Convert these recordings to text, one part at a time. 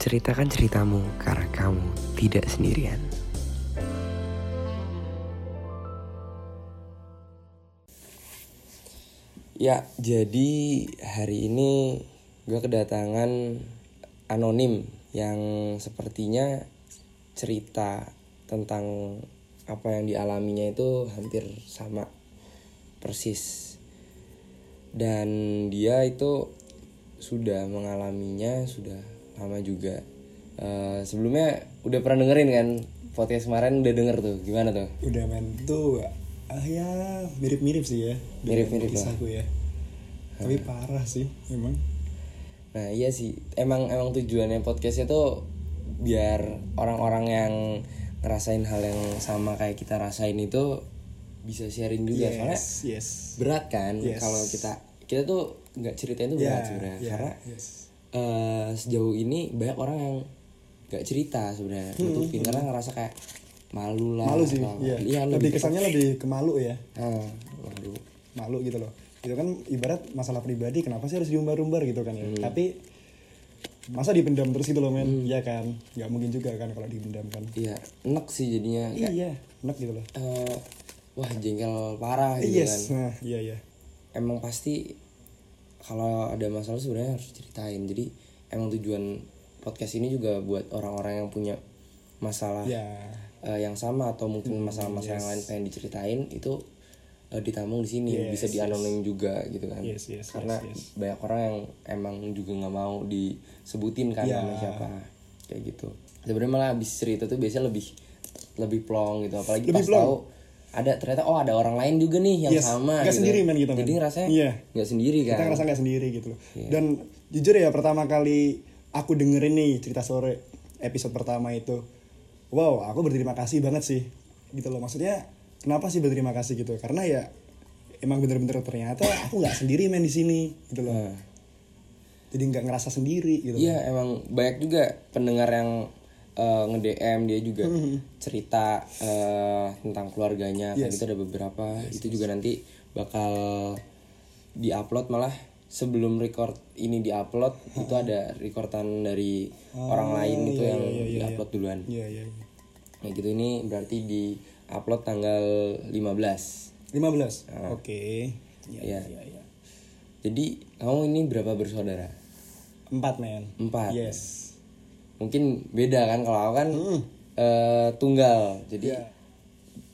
Ceritakan ceritamu karena kamu tidak sendirian. Ya, jadi hari ini gue kedatangan anonim yang sepertinya cerita tentang apa yang dialaminya itu hampir sama persis dan dia itu sudah mengalaminya sudah lama juga. Eh, sebelumnya udah pernah dengerin kan? Podcast kemarin udah denger tuh. Gimana tuh? Udah men tuh ah ya mirip-mirip sih ya. Mirip-mirip lah. kisahku ya. Tapi parah sih emang. Nah iya sih. Emang emang tujuannya podcastnya tuh biar orang-orang yang ngerasain hal yang sama kayak kita rasain itu bisa sharing juga. Soalnya yes. yes berat kan Yes. kalau kita kita tuh nggak ceritain tuh berat Ya, sebenarnya. ya, karena yes. Eh, sejauh ini banyak orang yang nggak cerita sebenarnya. Nutupin karena ngerasa kayak malu lah. Malu sih iya. iya lebih kesannya lebih ke malu ya. Ah, waduh. malu gitu loh. Itu kan ibarat masalah pribadi kenapa sih harus diumbar-umbar gitu kan ya? Hmm. tapi masa dipendam terus gitu loh men? Iya kan? Nggak mungkin juga kan kalau dipendam kan. Iya enak sih jadinya. Kayak iya enak gitu loh. Eh, wah jengkel parah gitu kan. Yes nah iya iya. Emang pasti kalau ada masalah sebenarnya harus ceritain jadi emang tujuan podcast ini juga buat orang-orang yang punya masalah ya. eh, yang sama atau mungkin masalah-masalah yang lain pengen diceritain itu eh, ditampung di sini. Yes, bisa dianonim juga gitu kan. Yes, yes, karena yes, yes. banyak orang yang emang juga nggak mau disebutin kan Ya. nama siapa. Kayak gitu. Sebenarnya malah abis cerita tuh biasanya lebih lebih plong gitu. Apalagi Lebih pas plong. tahu ada ternyata oh ada orang lain juga nih yang Yes, sama nggak gitu. sendiri, men, gitu, men. jadi rasanya Iya. nggak sendiri kan kita ngerasa nggak sendiri gitu loh dan jujur ya pertama kali aku dengerin nih cerita sore episode pertama itu wow aku berterima kasih banget sih gitu loh maksudnya kenapa sih berterima kasih gitu karena ya emang bener-bener ternyata aku nggak sendiri main di sini gitu loh Nah, jadi nggak ngerasa sendiri gitu loh. Iya emang banyak juga pendengar yang eh, nge-DM dia juga cerita eh, tentang keluarganya kan Yes. itu ada beberapa itu juga nanti bakal diupload malah sebelum record ini diupload itu ada recordan dari orang lain itu yang diupload duluan iya iya iya. Nah gitu ini berarti di upload tanggal 15 15 oke Iya. iya iya iya iya. Jadi kamu ini berapa bersaudara? empat men Empat. yes mungkin beda kan kalau aku kan eh, tunggal. Jadi Iya.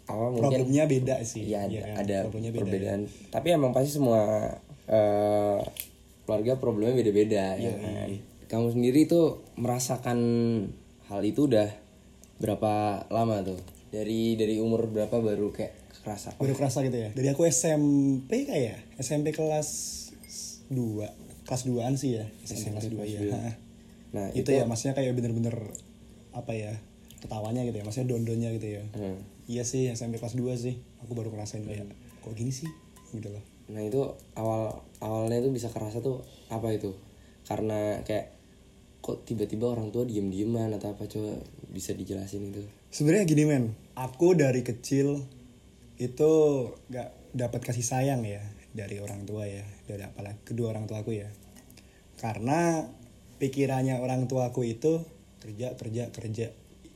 apa mungkin problemnya beda sih. Ya ada, Iya kan? ada problemnya beda. perbedaan. Tapi emang pasti semua eh, keluarga problemnya beda-beda ya kan? Kamu sendiri tuh merasakan hal itu udah berapa lama tuh? Dari dari umur berapa baru kayak kerasa? Baru kerasa gitu ya? Dari aku SMP kayak SMP kelas 2 kelas 2an sih ya? SMP kelas 2 ya. Nah itu, ya maksudnya kayak bener-bener apa ya ketawanya gitu ya maksudnya dondonnya gitu ya Hmm. iya sih SMP kelas 2 sih aku baru ngerasain kayak kok gini sih gitu loh Nah itu awal awalnya tuh bisa kerasa tuh apa itu? Karena kayak kok tiba-tiba orang tua diem-dieman atau apa coba bisa dijelasin itu? sebenarnya gini men aku dari kecil itu gak dapat kasih sayang ya dari orang tua ya dari apalagi kedua orang tua aku ya karena pikirannya orang tua aku itu kerja kerja kerja.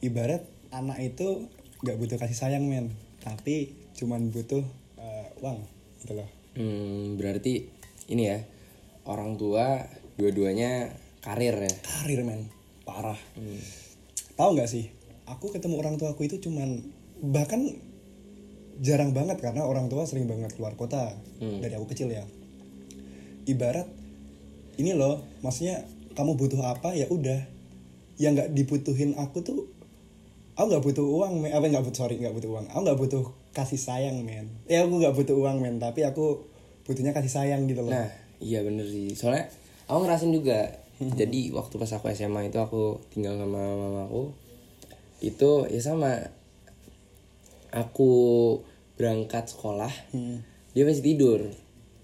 Ibarat anak itu gak butuh kasih sayang men. Tapi cuman butuh eh, uang gitu loh. Hmm, berarti ini ya orang tua dua-duanya karir ya. karir men. Parah. Tahu nggak sih aku ketemu orang tua aku itu cuman bahkan jarang banget karena orang tua sering banget keluar kota dari aku kecil ya. Ibarat ini loh maksudnya kamu butuh apa ya udah yang nggak dibutuhin aku tuh aku nggak butuh uang men. apa nggak butuh sorry nggak butuh uang aku nggak butuh kasih sayang men ya aku nggak butuh uang men tapi aku butuhnya kasih sayang gitu loh Nah iya bener sih soalnya aku ngerasin juga. Jadi waktu pas aku SMA itu aku tinggal sama mamaku itu ya sama aku berangkat sekolah Hmm. dia masih tidur.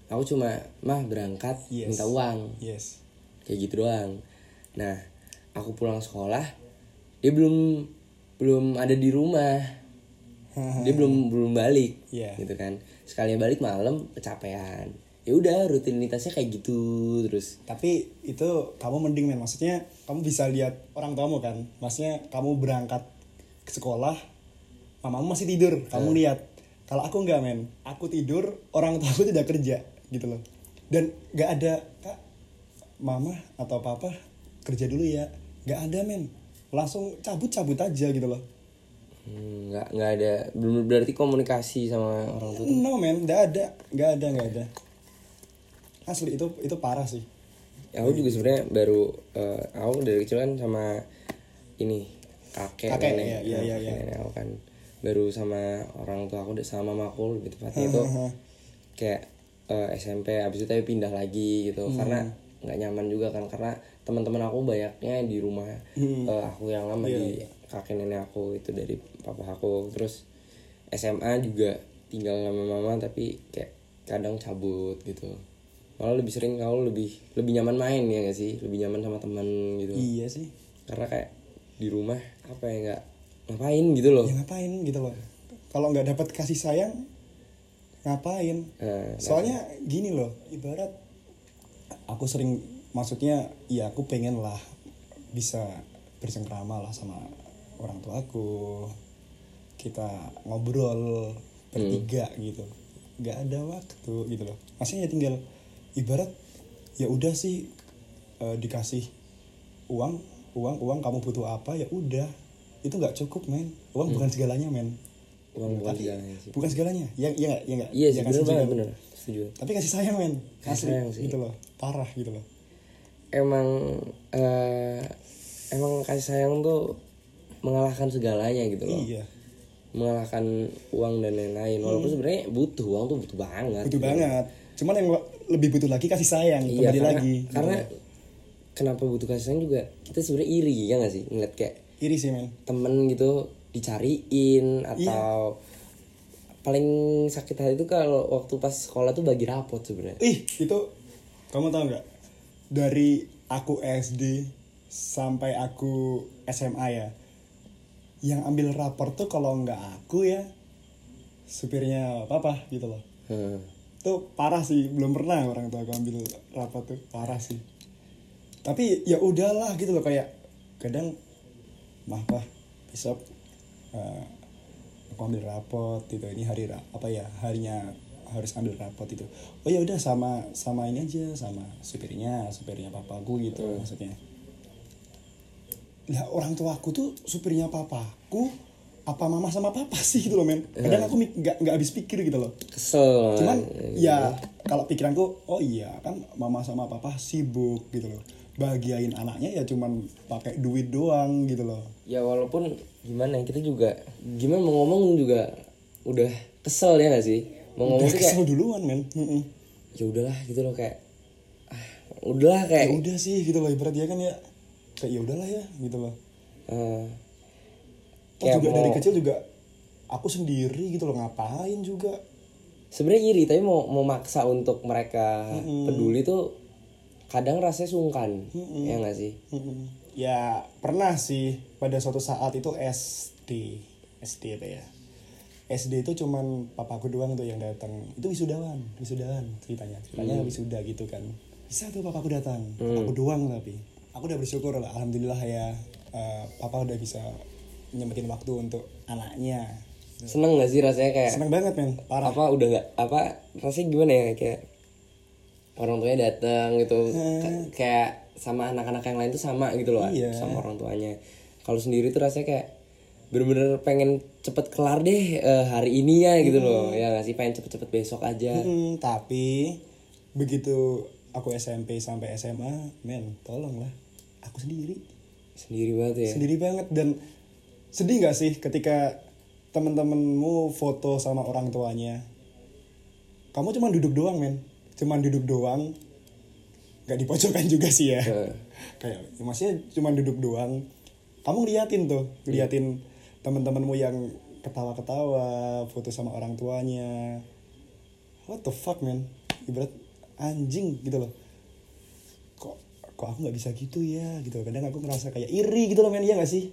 Aku cuma mah berangkat Yes. minta uang. yes kayak gitu doang. Nah aku pulang sekolah dia belum belum ada di rumah. Dia belum belum balik Iya. gitu kan. Sekalinya balik malam kecapean. Ya udah rutinitasnya kayak gitu terus. Tapi itu kamu mending men. Maksudnya kamu bisa lihat orang tuamu kan? Maksudnya kamu berangkat ke sekolah mamamu masih tidur kamu lihat. Kalau aku nggak men aku tidur orang tuaku tidak kerja gitu loh. Dan nggak ada kak mama atau papa kerja dulu ya. Nggak ada men. Langsung cabut cabut aja gitu loh. Hmm, nggak nggak ada. Belum berarti komunikasi sama orang tua no men. Nggak ada. Nggak ada nggak ada. Asli itu itu parah sih. Ya, aku juga sebenarnya baru eh, aku dari kecil kan sama ini kakek, Kakek, nenek, iya, iya, iya, kakek iya. nenek aku kan. Baru sama orang tua aku udah sama mama aku lebih tepatnya itu kayak eh, SMP. Abis itu tapi pindah lagi gitu. Hmm. karena nggak nyaman juga kan karena teman-teman aku banyaknya di rumah. Hmm. eh, aku yang lama Iya, di kakek nenek aku itu dari papa aku. Terus SMA juga tinggal sama mama tapi kayak kadang cabut gitu. Malah lebih sering kau lebih lebih nyaman main ya gak sih? Lebih nyaman sama teman gitu. Iya sih. Karena kayak di rumah apa ya nggak ngapain gitu loh. Ya ngapain gitu loh. Kalau nggak dapat kasih sayang ngapain? Nah, soalnya gini loh ibarat aku sering maksudnya ya aku pengen lah bisa bersengkrama lah sama orang tua aku kita ngobrol bertiga gitu. Nggak ada waktu gitu loh. Maksudnya ya tinggal ibarat ya udah sih eh, dikasih uang uang uang kamu butuh apa ya udah. Itu nggak cukup men. Uang bukan segalanya men. Uang bukan Tapi- segalanya sih. bukan segalanya. Ya ya nggak ya nggak iya sih Ya, banget juga. bener setuju. Tapi kasih sayang men. Kasih sayang sih. gitu loh parah gitu loh. Emang eh emang kasih sayang tuh mengalahkan segalanya gitu loh. Iya. Mengalahkan uang dan lain-lain. Walaupun sebenarnya butuh uang tuh butuh banget butuh banget. Cuman yang lebih butuh lagi kasih sayang iya kembali karena, lagi gitu. karena loh. kenapa butuh kasih sayang juga kita sebenarnya iri ya gak sih? Ngeliat kayak iri sih men. temen gitu dicariin Iya. atau paling sakit hati itu kalau waktu pas sekolah tuh bagi rapot sebenarnya. Ih itu kamu tahu nggak? Dari aku SD sampai aku SMA ya yang ambil rapor tuh kalau nggak aku ya supirnya papa gitu loh. Hmm. itu parah sih belum pernah orang tua aku ambil rapor tuh parah sih. Tapi ya udahlah gitu loh kayak kadang mah pak besok eh, aku ambil rapot gitu ini hari apa ya harinya harus ambil rapot itu. Oh ya udah sama sama ini aja sama supirnya supirnya papaku gitu maksudnya. Lah orang tua aku tuh supirnya papaku apa mama sama papa sih gitu loh men. Kadang aku nggak nggak habis pikir gitu loh. Kesel cuman malah. ya kalau pikiranku oh iya kan mama sama papa sibuk gitu loh. Bahagiain anaknya ya cuman pakai duit doang gitu loh. Ya walaupun gimana ya kita juga gimana mau ngomong juga udah kesel ya gak sih mau ngomong udah tuh kayak kesel duluan men. Mm-mm. ya udahlah gitu loh kayak ah, udahlah kayak ya udah sih gitu loh ibarat dia kan ya kayak ya udahlah ya gitu loh. Eh, Terus Kayak juga mau- dari kecil juga aku sendiri gitu loh ngapain juga? Sebenarnya iri tapi mau mau maksa untuk mereka peduli tuh kadang rasanya sungkan ya gak sih? Mm-mm. ya pernah sih pada suatu saat itu SD SD apa ya SD itu cuman papaku doang tuh yang datang. Itu wisudawan wisudawan ceritanya. Ceritanya wisuda gitu kan. Bisa tuh papaku datang. Papaku doang tapi. Aku udah bersyukur lah alhamdulillah ya eh, papa udah bisa nyempetin waktu untuk anaknya. Seneng gak sih rasanya kayak seneng banget men. Parah. Apa udah nggak apa rasanya gimana ya kayak orang tuanya datang gitu. Ka- kayak sama anak-anak yang lain tuh sama gitu loh Iya. sama orang tuanya. Kalau sendiri tuh rasanya kayak bener-bener pengen cepet kelar deh eh, hari ini ya gitu loh. Ya nggak sih? Pengen cepet-cepet besok aja. Mm, tapi begitu aku SMP sampai SMA men tolonglah. Aku sendiri. Sendiri banget ya? Sendiri banget dan sedih nggak sih ketika temen-temenmu foto sama orang tuanya? Kamu cuma duduk doang men. Cuma duduk doang. Nggak dipojokkan juga sih ya. Heeh. kayak ya maksudnya cuma duduk doang. Kamu ngeliatin tuh ngeliatin temen-temenmu yang ketawa-ketawa foto sama orang tuanya. What the fuck man? Ibarat anjing gitu loh. Kok kok aku nggak bisa gitu ya? Gitu. Kadang aku ngerasa kayak iri gitu loh men. Iya gak sih?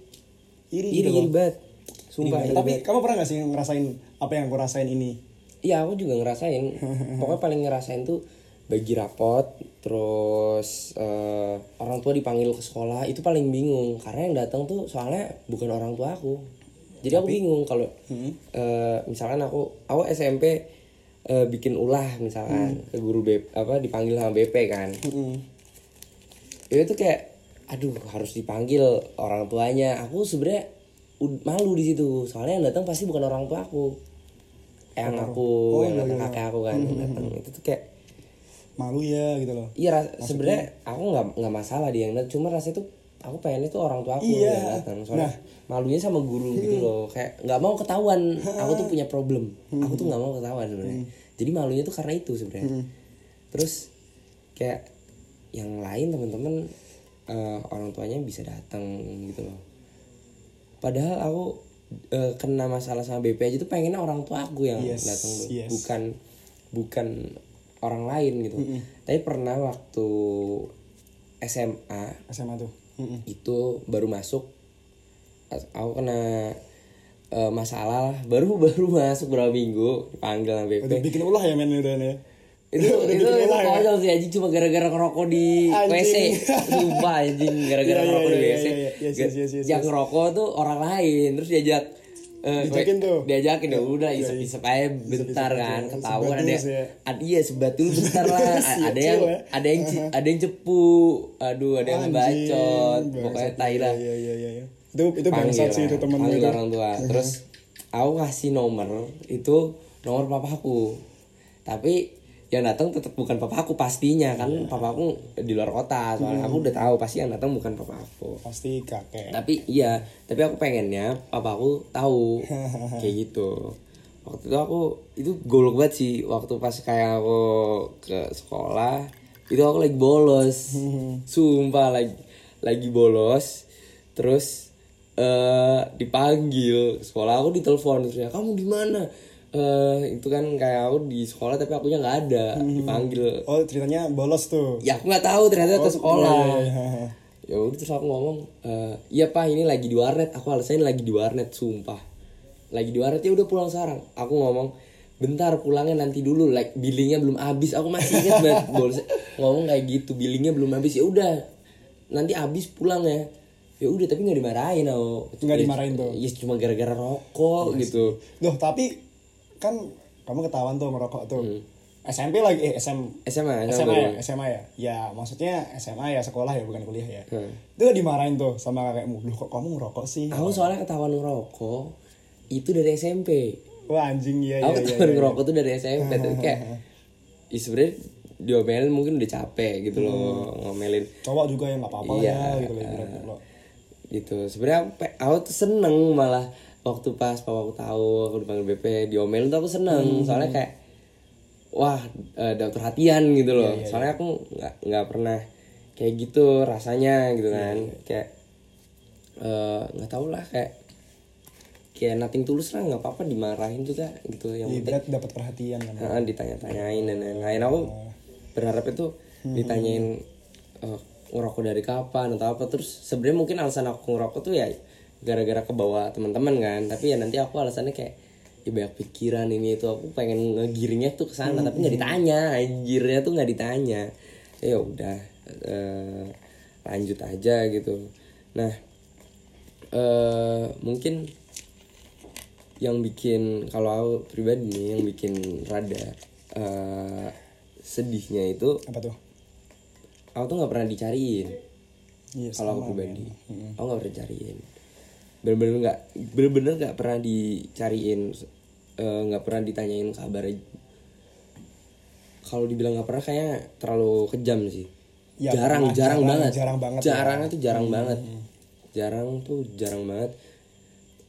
Iri, iri gitu iri banget. Iri sumpah banget. iri tapi kamu pernah gak sih ngerasain apa yang aku rasain ini? Iya aku juga ngerasain. Pokoknya paling ngerasain tuh bagi rapot terus eh, orang tua dipanggil ke sekolah itu paling bingung. Karena yang datang tuh soalnya bukan orang tua aku. Jadi aku bingung kalau eh, misalkan aku aku SMP eh, bikin ulah misalkan ke guru BP apa dipanggil sama BP kan. Ya itu kayak aduh harus dipanggil orang tuanya. Aku sebenarnya ud- malu di situ. Soalnya yang datang pasti bukan orang tua aku. Yang aku yang datang kakek aku kan yang datang. Itu tuh kayak malu ya gitu loh. Iya sebenarnya aku nggak nggak masalah dia yang cuma rasanya tuh aku pengen itu orang tua aku Iya. yang datang. Soalnya malunya sama guru gitu loh. Kayak nggak mau ketahuan. Aku tuh punya problem. Aku tuh nggak mau ketahuan sebenarnya. Jadi malunya tuh karena itu sebenarnya. Terus kayak yang lain teman-teman eh, orang tuanya bisa datang gitu loh. Padahal aku eh, kena masalah sama BP aja tuh pengennya orang tua aku yang Yes, datang tuh yes. bukan bukan orang lain gitu. Tapi pernah waktu SMA SMA tuh. Mm-mm. itu baru masuk aku kena eh, masalah lah. Baru baru masuk berapa minggu dipanggil sama BP udah bikin ulah ya men udah ya? Itu Udah itu itu ya? konyol sih anjing. Cuma gara-gara ngerokok di Anjing. WC sumpah anjing. Gara-gara Iya, ngerokok di iya, WC iya. Yes, yes, yes, yes, yang yes. ngerokok tuh orang lain terus diajak eh, Diajakin tuh. diajakin ya udah Iya, isep iya. isep aja bentar kan ketahuan ada ya. ada iya sebatul bentar lah. Ada yang ya. ada yang ada yang cepu. Aduh ada yang bacot. pokoknya tai lah. Iya iya iya iya. itu itu bangsat sih itu temen itu. orang tua. Terus aku kasih nomor itu nomor papaku tapi yang datang tetap bukan papaku pastinya kan Iya. papaku di luar kota soalnya Hmm. aku udah tahu pasti yang datang bukan papaku pasti kakek. Tapi iya tapi aku pengennya papaku tahu kayak gitu. Waktu itu aku itu golok banget sih waktu pas kayak aku ke sekolah itu aku lagi bolos. Sumpah lagi lagi bolos terus eh dipanggil. Ke sekolah aku ditelepon terus ya kamu di mana eh itu kan kayak aku di sekolah tapi akunya nggak ada dipanggil. Oh ceritanya bolos tuh? Ya aku nggak tahu ternyata ke sekolah. iya, iya, iya. ya udah terus aku ngomong "Eh, iya pak ini lagi di warnet. Aku alasannya lagi di warnet sumpah. Lagi di warnet ya udah pulang sekarang. Aku ngomong bentar pulangnya nanti dulu. Like billingnya belum habis. Aku masih ingat banget Bolos- ngomong kayak gitu billingnya belum habis. Ya udah nanti habis pulang ya. Ya udah tapi nggak dimarahin aku Nggak dimarahin tuh. ya cuma gara-gara rokok gitu. Loh tapi kan kamu ketahuan tuh ngerokok tuh. Hmm. SMP lagi eh SM, SMA SMA ya, SMA ya. Ya maksudnya SMA ya sekolah ya bukan kuliah ya. Hmm. Itu dimarahin tuh sama kakekmu. Loh kok kamu ngerokok sih? aku soalnya ketahuan ngerokok itu dari SMP Wah anjing iya aku iya. ketahuan iya. ngerokok tuh dari SMP tapi kayak ya diomelin mungkin udah capek gitu loh ngomelin Cowok juga ya nggak apa-apa Iya, ya gitu loh lo. gitu sebenarnya aku, aku tuh seneng malah waktu pas papa aku tahu aku dipanggil BP diomelin tuh aku seneng. Hmm. soalnya kayak wah eh, dapat perhatian gitu loh. Iya, soalnya aku nggak nggak pernah kayak gitu rasanya gitu Iya, kan. kayak eh, nggak tahu lah kayak kayak nothing tulus lah nggak apa-apa dimarahin juga gitu. Yang Iya, penting dapat perhatian kan. Heeh, ditanya-tanyain dan lain-lain. Aku berharap itu ditanyain eh, ngerokok dari kapan atau apa? Terus sebenarnya mungkin alasan aku ngerokok tuh ya gara-gara kebawa teman-teman kan. Tapi ya nanti aku alasannya kayak ya banyak pikiran ini itu aku pengen ngegiringnya tuh ke sana tapi nggak ditanya anjirnya tuh nggak ditanya. Ya udah eh, lanjut aja gitu. Nah eh mungkin yang bikin kalau aku pribadi nih yang bikin rada eh, sedihnya itu Apa tuh? aku tuh nggak pernah dicariin. Iya kalau aku pribadi. men. aku nggak pernah dicariin bener-bener nggak bener-bener nggak pernah dicariin eh, nggak pernah ditanyain kabar kalau dibilang nggak pernah kayaknya terlalu kejam sih Ya, jarang, pernah, jarang jarang, banget jarang banget ya. jarangnya tuh jarang banget jarang tuh jarang banget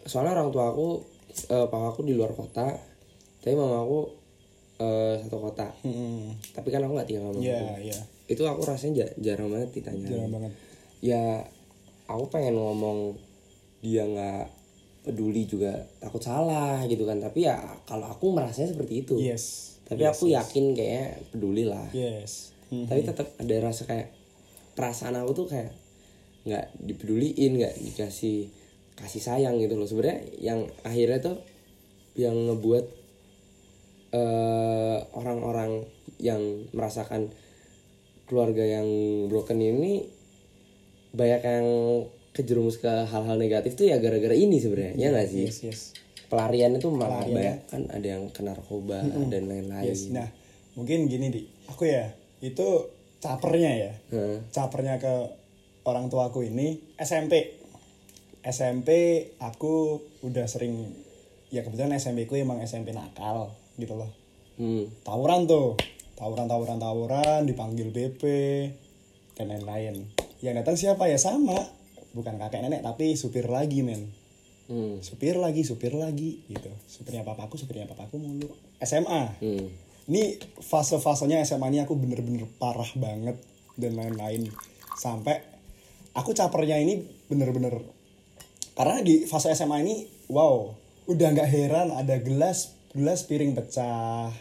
soalnya orang tua aku eh, papa aku di luar kota tapi mama aku eh, satu kota Hmm. tapi kan aku nggak tinggal sama Iya mamaku. iya. itu aku rasanya ja- jarang banget ditanya Jarang banget. ya aku pengen ngomong dia nggak peduli juga takut salah gitu kan tapi ya kalau aku merasanya seperti itu Yes. tapi aku yakin kayaknya peduli lah Yes. Hmm. tapi tetap ada rasa kayak perasaan aku tuh kayak nggak dipeduliin nggak dikasih kasih sayang gitu loh sebenarnya yang akhirnya tuh yang ngebuat eh, orang-orang yang merasakan keluarga yang broken ini banyak yang kejerumus ke hal-hal negatif tuh ya gara-gara ini sebenarnya ya nggak sih? Yes yes. Pelarian itu malah banyak kan ada yang kena narkoba dan lain-lain. Yes nah mungkin gini di. Aku ya itu capernya ya. Heeh. capernya ke orang tua aku ini SMP SMP aku udah sering ya kebetulan SMP ku emang SMP nakal gitu loh. Hmm. tawuran tuh tawuran tawuran tawuran dipanggil BP dan lain-lain. Yang datang siapa? Ya sama bukan kakek nenek tapi supir lagi men. Hmm. supir lagi supir lagi gitu. Supirnya papaku supirnya papaku mulu. SMA Hmm. ini fase-fasenya SMA ini aku bener-bener parah banget dan lain-lain. Sampai aku capernya ini bener-bener karena di fase SMA ini wow udah nggak heran ada gelas gelas piring pecah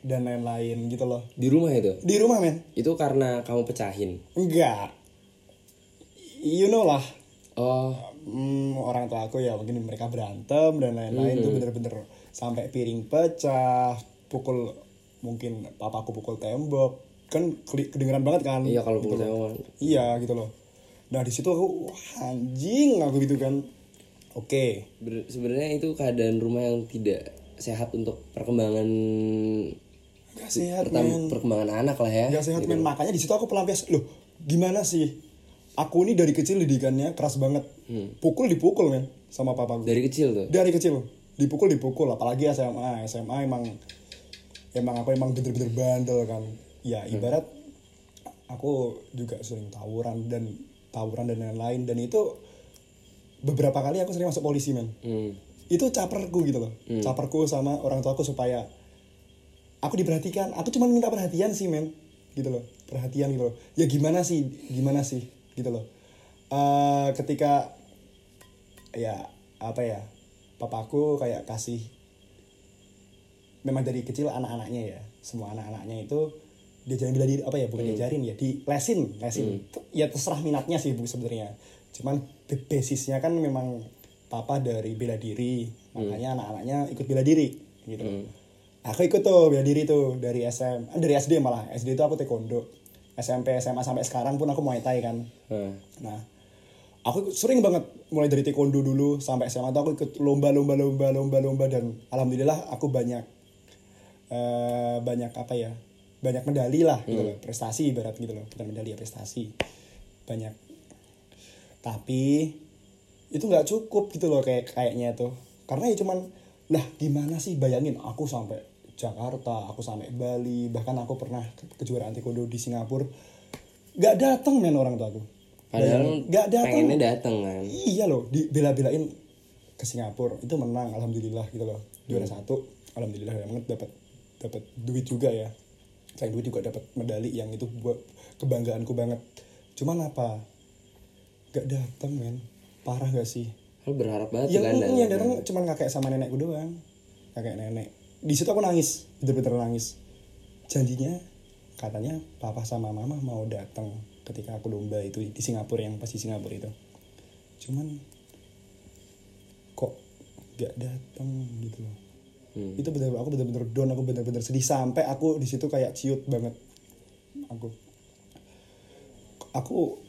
dan lain-lain gitu loh. Di rumah itu? Di rumah men. Itu karena kamu pecahin? Enggak you know lah oh Hmm, orang tua aku ya mungkin mereka berantem dan lain-lain tuh bener-bener sampai piring pecah pukul mungkin papaku pukul tembok kan kedengeran banget kan? Iya kalau gitu loh. tembok. Iya gitu loh. Nah di situ aku wah, anjing aku gitu kan. Oke. Ber- sebenarnya itu keadaan rumah yang tidak sehat untuk perkembangan gak sehat pertam- perkembangan anak lah ya gak sehat men. makanya di situ aku pelampias loh gimana sih aku ini dari kecil didikannya keras banget. Pukul dipukul men sama papaku dari kecil tuh? Dari kecil. Dipukul dipukul. Apalagi SMA SMA emang emang aku emang bener-bener bandel kan. Ya ibarat aku juga sering tawuran dan tawuran dan lain-lain. Dan itu beberapa kali aku sering masuk polisi men. Hmm. itu caperku gitu loh. Caperku sama orang tuaku supaya aku diperhatikan. Aku cuma minta perhatian sih men gitu loh. Perhatian gitu loh. Ya gimana sih? Gimana sih gitu loh. Eh, ketika ya apa ya papaku kayak kasih memang dari kecil anak-anaknya ya semua anak-anaknya itu diajarin bela diri apa ya bukan diajarin ya di lesin lesin. Ya terserah minatnya sih bu sebenarnya. Cuman basisnya kan memang papa dari bela diri makanya anak-anaknya ikut bela diri gitu. Aku ikut tuh bela diri tuh dari SM dari SD malah. SD itu aku taekwondo SMP SMA sampai sekarang pun aku muay thai kan Nah, Nah, aku sering banget mulai dari taekwondo dulu sampai SMA tuh aku ikut lomba-lomba lomba lomba lomba dan alhamdulillah aku banyak eh banyak apa ya? Banyak medali lah gitu loh, prestasi ibarat gitu loh, bukan medali ya prestasi. Banyak. Tapi itu nggak cukup gitu loh kayak kayaknya tuh. Karena ya cuman lah gimana sih bayangin aku sampai Jakarta, aku sampai Bali, bahkan aku pernah ke- kejuaraan taekwondo di Singapura. Gak datang men orang tua aku. padahal Gak datang. pengennya datang kan Iya loh, dibela-belain ke Singapura itu menang alhamdulillah gitu loh. Juara Hmm. satu alhamdulillah banget dapat dapat duit juga ya. Selain duit juga dapat medali yang itu buat kebanggaanku banget. Cuman apa? Gak datang men. Parah gak sih? Lu berharap banget Yang, kan yang datang cuman kakek sama nenekku doang. Kakek nenek. Di situ aku nangis, bener-bener nangis. Janjinya katanya papa sama mama mau datang ketika aku lomba itu di Singapura yang pas di Singapura itu. Cuman kok gak datang gitu loh. Hmm. Itu bener aku bener-bener down, aku bener-bener sedih sampai aku di situ kayak ciut banget. Aku aku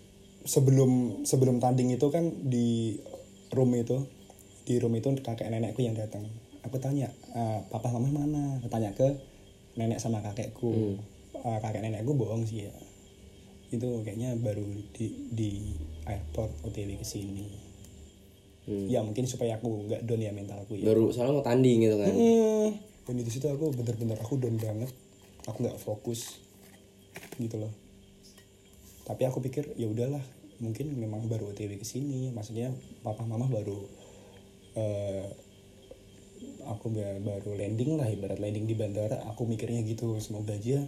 sebelum sebelum tanding itu kan di room itu di room itu kakek nenekku yang datang aku tanya "Eh, papa mama mana? Aku tanya ke nenek sama kakekku. Eh, kakek nenekku bohong sih ya. Itu kayaknya baru di di airport OTW ke sini. Ya mungkin supaya aku nggak down ya mentalku ya. Baru soalnya mau tanding gitu kan. Hmm. Dan di situ aku bener-bener aku down banget. Aku nggak fokus. Gitu loh. Tapi aku pikir ya udahlah, mungkin memang baru OTW ke sini. Maksudnya papa mama baru eh aku ba- baru landing lah ibarat landing di bandara. Aku mikirnya gitu, semoga aja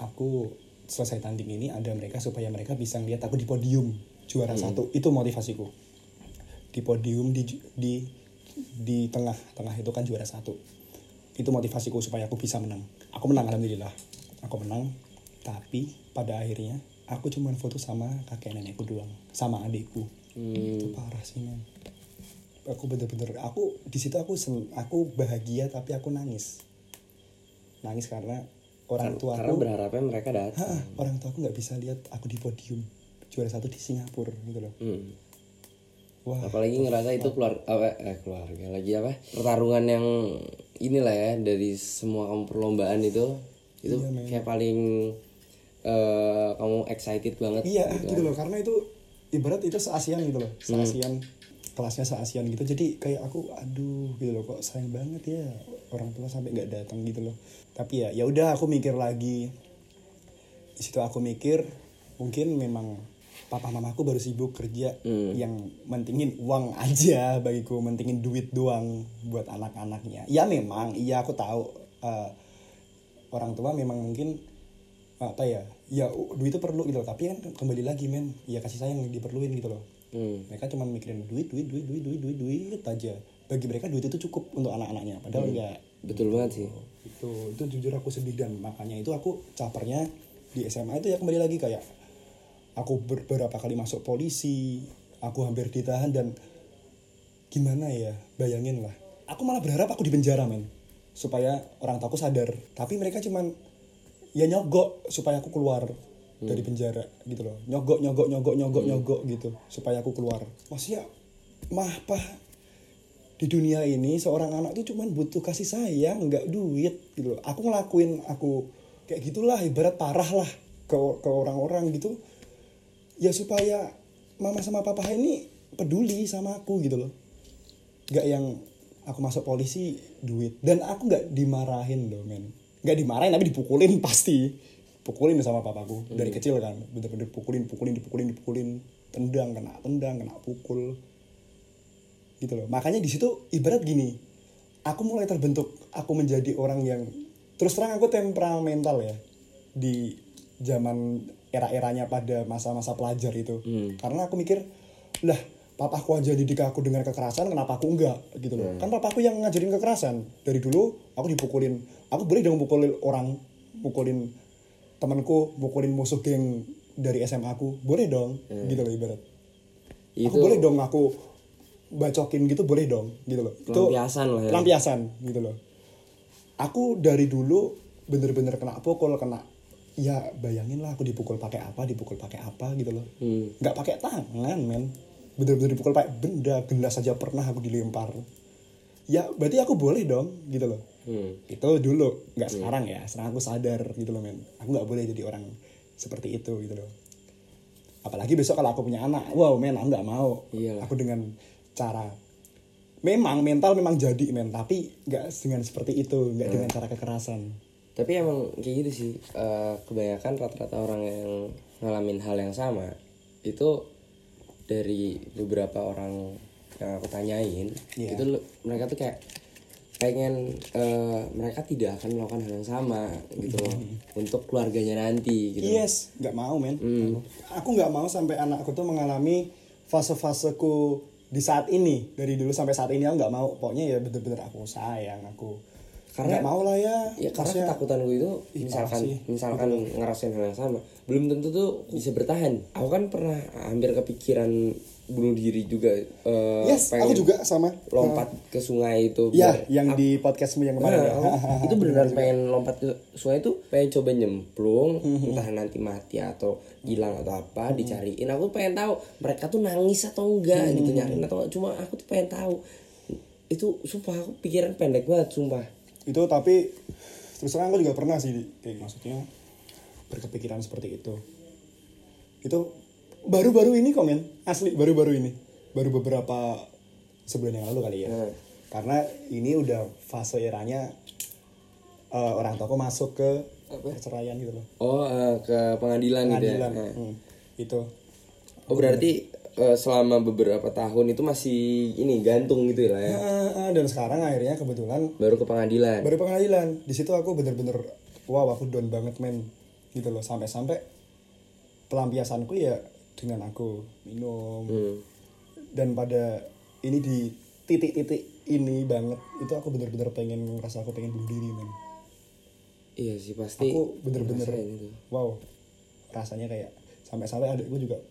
aku selesai tanding ini ada mereka supaya mereka bisa lihat aku di podium juara satu. Itu motivasiku. Di podium di di di tengah tengah itu kan juara satu. Itu motivasiku supaya aku bisa menang. Aku menang alhamdulillah. Aku menang tapi pada akhirnya aku cuma foto sama kakek nenekku doang sama adikku. Itu parah sih men aku bener-bener aku di situ aku sen- aku bahagia tapi aku nangis. Nangis karena orang tua karena aku berharapnya mereka datang. "Hah, orang tua aku nggak bisa lihat aku di podium. Juara satu di Singapura gitu loh. Hmm. wah apalagi ngerasa itu keluar apa eh keluarga lagi apa? Pertarungan yang inilah ya dari semua kamu perlombaan itu. Itu Iya, kayak paling eh, kamu excited banget iya gitu loh. Karena itu ibarat itu se-ASEAN gitu loh. se-ASEAN kelasnya se-ASEAN gitu. Jadi kayak aku aduh gitu loh kok sayang banget ya orang tua sampai nggak datang gitu loh. Tapi ya ya udah aku mikir lagi. Di situ aku mikir mungkin memang papa mamaku baru sibuk kerja yang mentingin uang aja bagiku mentingin duit doang buat anak-anaknya. Ya memang iya aku tahu eh, orang tua memang mungkin apa ya ya duit itu perlu gitu loh. Tapi kan kembali lagi men ya kasih sayang yang diperluin gitu loh Hmm. mereka cuma mikirin duit duit duit duit duit duit duit aja. Bagi mereka duit itu cukup untuk anak-anaknya padahal enggak. Betul banget sih. Itu itu jujur aku sedih dan makanya itu aku capernya di SMA itu ya kembali lagi kayak aku ber- beberapa kali masuk polisi aku hampir ditahan dan gimana ya bayangin lah. Aku malah berharap aku di penjara men. Supaya orang tuaku sadar. Tapi mereka cuman ya nyogok supaya aku keluar dari penjara gitu loh. Nyogok nyogok nyogok nyogok nyogok gitu supaya aku keluar. Maksudnya mah pah di dunia ini seorang anak tuh cuman butuh kasih sayang nggak duit gitu loh. Aku ngelakuin aku kayak gitulah ibarat parah lah ke ke orang-orang gitu. Ya supaya mama sama papa ini peduli sama aku gitu loh. Nggak yang aku masuk polisi duit. Dan aku nggak dimarahin loh men. Nggak dimarahin tapi dipukulin pasti pukulin sama papaku dari kecil kan. Bener-bener pukulin pukulin dipukulin dipukulin. Tendang kena tendang kena pukul. Gitu loh. Makanya di situ ibarat gini aku mulai terbentuk aku menjadi orang yang terus terang aku temperamental ya di zaman era-eranya pada masa-masa pelajar itu. Karena aku mikir lah papaku aja didik aku dengan kekerasan kenapa aku enggak? Gitu loh. Kan papaku yang ngajarin kekerasan. Dari dulu aku dipukulin. Aku boleh dong pukulin orang pukulin temanku pukulin musuh geng dari SMA aku boleh dong gitu loh ibarat. Itu aku boleh dong aku bacokin gitu boleh dong gitu loh. Itu Pelampiasan lah ya. pelampiasan gitu loh. Aku dari dulu bener-bener kena pukul kena ya bayangin lah aku dipukul pakai apa dipukul pakai apa gitu loh. Hmm. nggak pakai tangan men. Bener-bener dipukul pakai benda gelas saja pernah aku dilempar. Ya berarti aku boleh dong gitu loh Hmm. itu dulu nggak sekarang ya. Sekarang aku sadar gitu loh men. Aku nggak boleh jadi orang seperti itu gitu loh. Apalagi besok kalau aku punya anak. Wow men aku nggak mau. Iyalah. aku dengan cara memang mental memang jadi men. Tapi nggak dengan seperti itu nggak dengan cara kekerasan. Tapi emang kayak gitu sih. Eh, kebanyakan rata-rata orang yang ngalamin hal yang sama itu dari beberapa orang yang aku tanyain Iya. itu mereka tuh kayak pengen eh, mereka tidak akan melakukan hal yang sama gitu loh. Untuk keluarganya nanti gitu yes nggak mau men. Aku nggak mau sampai anakku tuh mengalami fase-faseku di saat ini. Dari dulu sampai saat ini aku nggak mau. Pokoknya ya bener-bener aku sayang aku Karena- nggak mau lah ya ya karena ketakutan gue itu Ih, misalkan parah sih. misalkan ngerasain hal yang sama belum tentu tuh bisa bertahan. Aku kan pernah hampir kepikiran bunuh diri juga eh, yes aku juga sama. lompat ke sungai itu ya yang di podcastmu yang kemarin ya. Nah, aku- itu beneran pengen lompat ke sungai itu pengen coba nyemplung Mhm. entah nanti mati atau hilang atau apa dicariin. Aku pengen tahu mereka tuh nangis atau enggak Mhm. gitu nyariin atau enggak. cuma aku tuh pengen tahu. Itu sumpah aku pikiran pendek banget sumpah itu tapi terus terang aku juga pernah sih kayak maksudnya berkepikiran seperti itu. Itu baru-baru ini komen asli baru-baru ini. Baru beberapa sebulan yang lalu kali ya. Hmm. karena ini udah fase eranya eh, orang tuaku masuk ke perceraian gitu loh. Oh eh, ke pengadilan, gitu ya? Pengadilan Nah. Hmm, itu. Oh berarti eh, selama beberapa tahun itu masih ini gantung gitu lah ya Ah, ah, dan sekarang akhirnya kebetulan baru ke pengadilan? Baru pengadilan. Di situ aku bener-bener wow aku down banget men. Gitu loh sampai-sampai pelampiasanku ya dengan aku minum. Hmm. dan pada ini di titik-titik ini banget itu aku bener-bener pengen ngerasa aku pengen bunuh diri men. Iya sih pasti aku bener-bener wow rasanya kayak sampai-sampai adikku juga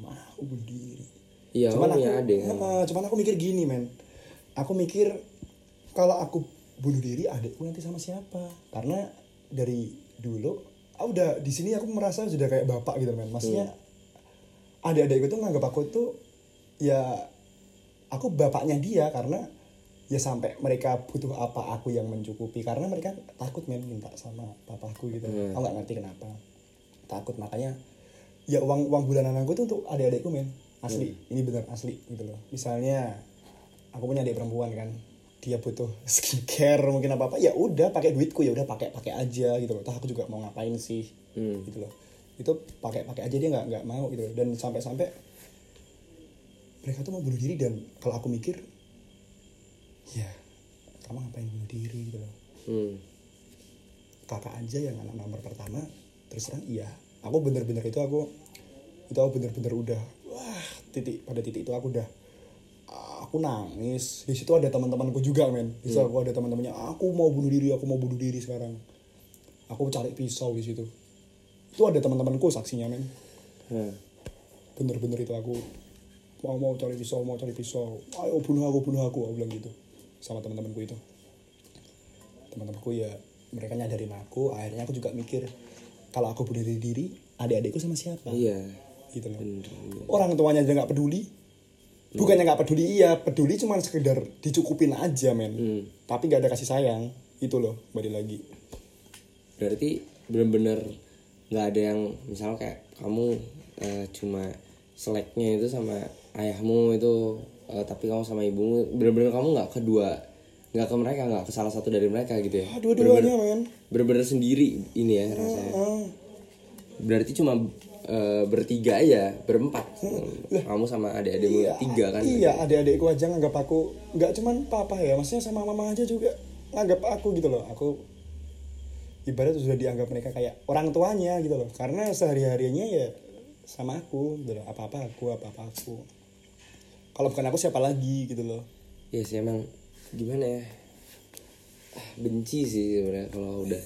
mau bunuh diri iya cuman kamu aku kan Heeh, cuman aku mikir gini men. Aku mikir kalau aku bunuh diri adikku nanti sama siapa? Karena dari dulu ah udah di sini aku merasa sudah kayak bapak gitu men. Maksudnya adik-adikku tuh nganggap aku tuh ya aku bapaknya dia karena ya sampai mereka butuh apa aku yang mencukupi. Karena mereka takut men minta sama papaku gitu. Aku nggak ngerti kenapa. Takut makanya ya uang uang bulanan aku tuh untuk adik-adikku men. Asli. Ini bener asli gitu loh. Misalnya aku punya adik perempuan kan. Dia butuh skincare mungkin apa apa ya udah pakai duitku. Ya udah pakai pakai aja gitu loh. Toh aku juga mau ngapain sih gitu loh. Itu pakai pakai aja dia nggak nggak mau gitu loh. dan sampai-sampai mereka tuh mau bunuh diri. Dan kalau aku mikir ya kamu ngapain bunuh diri gitu loh. Hmm. kakak aja yang anak nomor pertama terus terang iya aku bener-bener itu aku itu aku bener-bener udah wah titik pada titik itu aku udah aku nangis. Di situ ada teman-temanku juga men. Di situ aku ada teman-temannya aku mau bunuh diri aku mau bunuh diri sekarang. Aku cari pisau di situ. Itu ada teman-temanku saksinya men. Hmm. bener-bener itu aku mau mau cari pisau mau cari pisau. Ayo bunuh aku bunuh aku aku bilang gitu sama teman-temanku itu. Teman-temanku ya mereka nyadarin aku. Akhirnya aku juga mikir kalau aku bunuh diri diri adik-adikku sama siapa? Iya. Gitu loh. Bener, bener. orang tuanya aja nggak peduli. Bukannya nggak peduli iya peduli cuma sekedar dicukupin aja men. Hmm. tapi nggak ada kasih sayang itu loh balik lagi. Berarti bener-bener nggak ada yang misal kayak kamu eh, cuma seleknya itu sama ayahmu itu eh, tapi kamu sama ibumu bener-bener kamu nggak kedua nggak ke mereka nggak ke salah satu dari mereka gitu ya. Ah, dua-duanya men. bener-bener sendiri ini ya rasanya. Ah, berarti cuma eh, bertiga aja berempat. Kamu sama adik-adikmu tiga kan? iya adik-adikku aja nganggap aku nggak cuman papa ya maksudnya sama mama aja juga nganggap aku gitu loh. Aku ibarat sudah dianggap mereka kayak orang tuanya gitu loh. Karena sehari harinya ya sama aku gitu loh. Apa apa aku apa apa aku. Kalau bukan aku siapa lagi gitu loh. Ya sih emang gimana ya? Ah, benci sih sebenarnya kalau udah.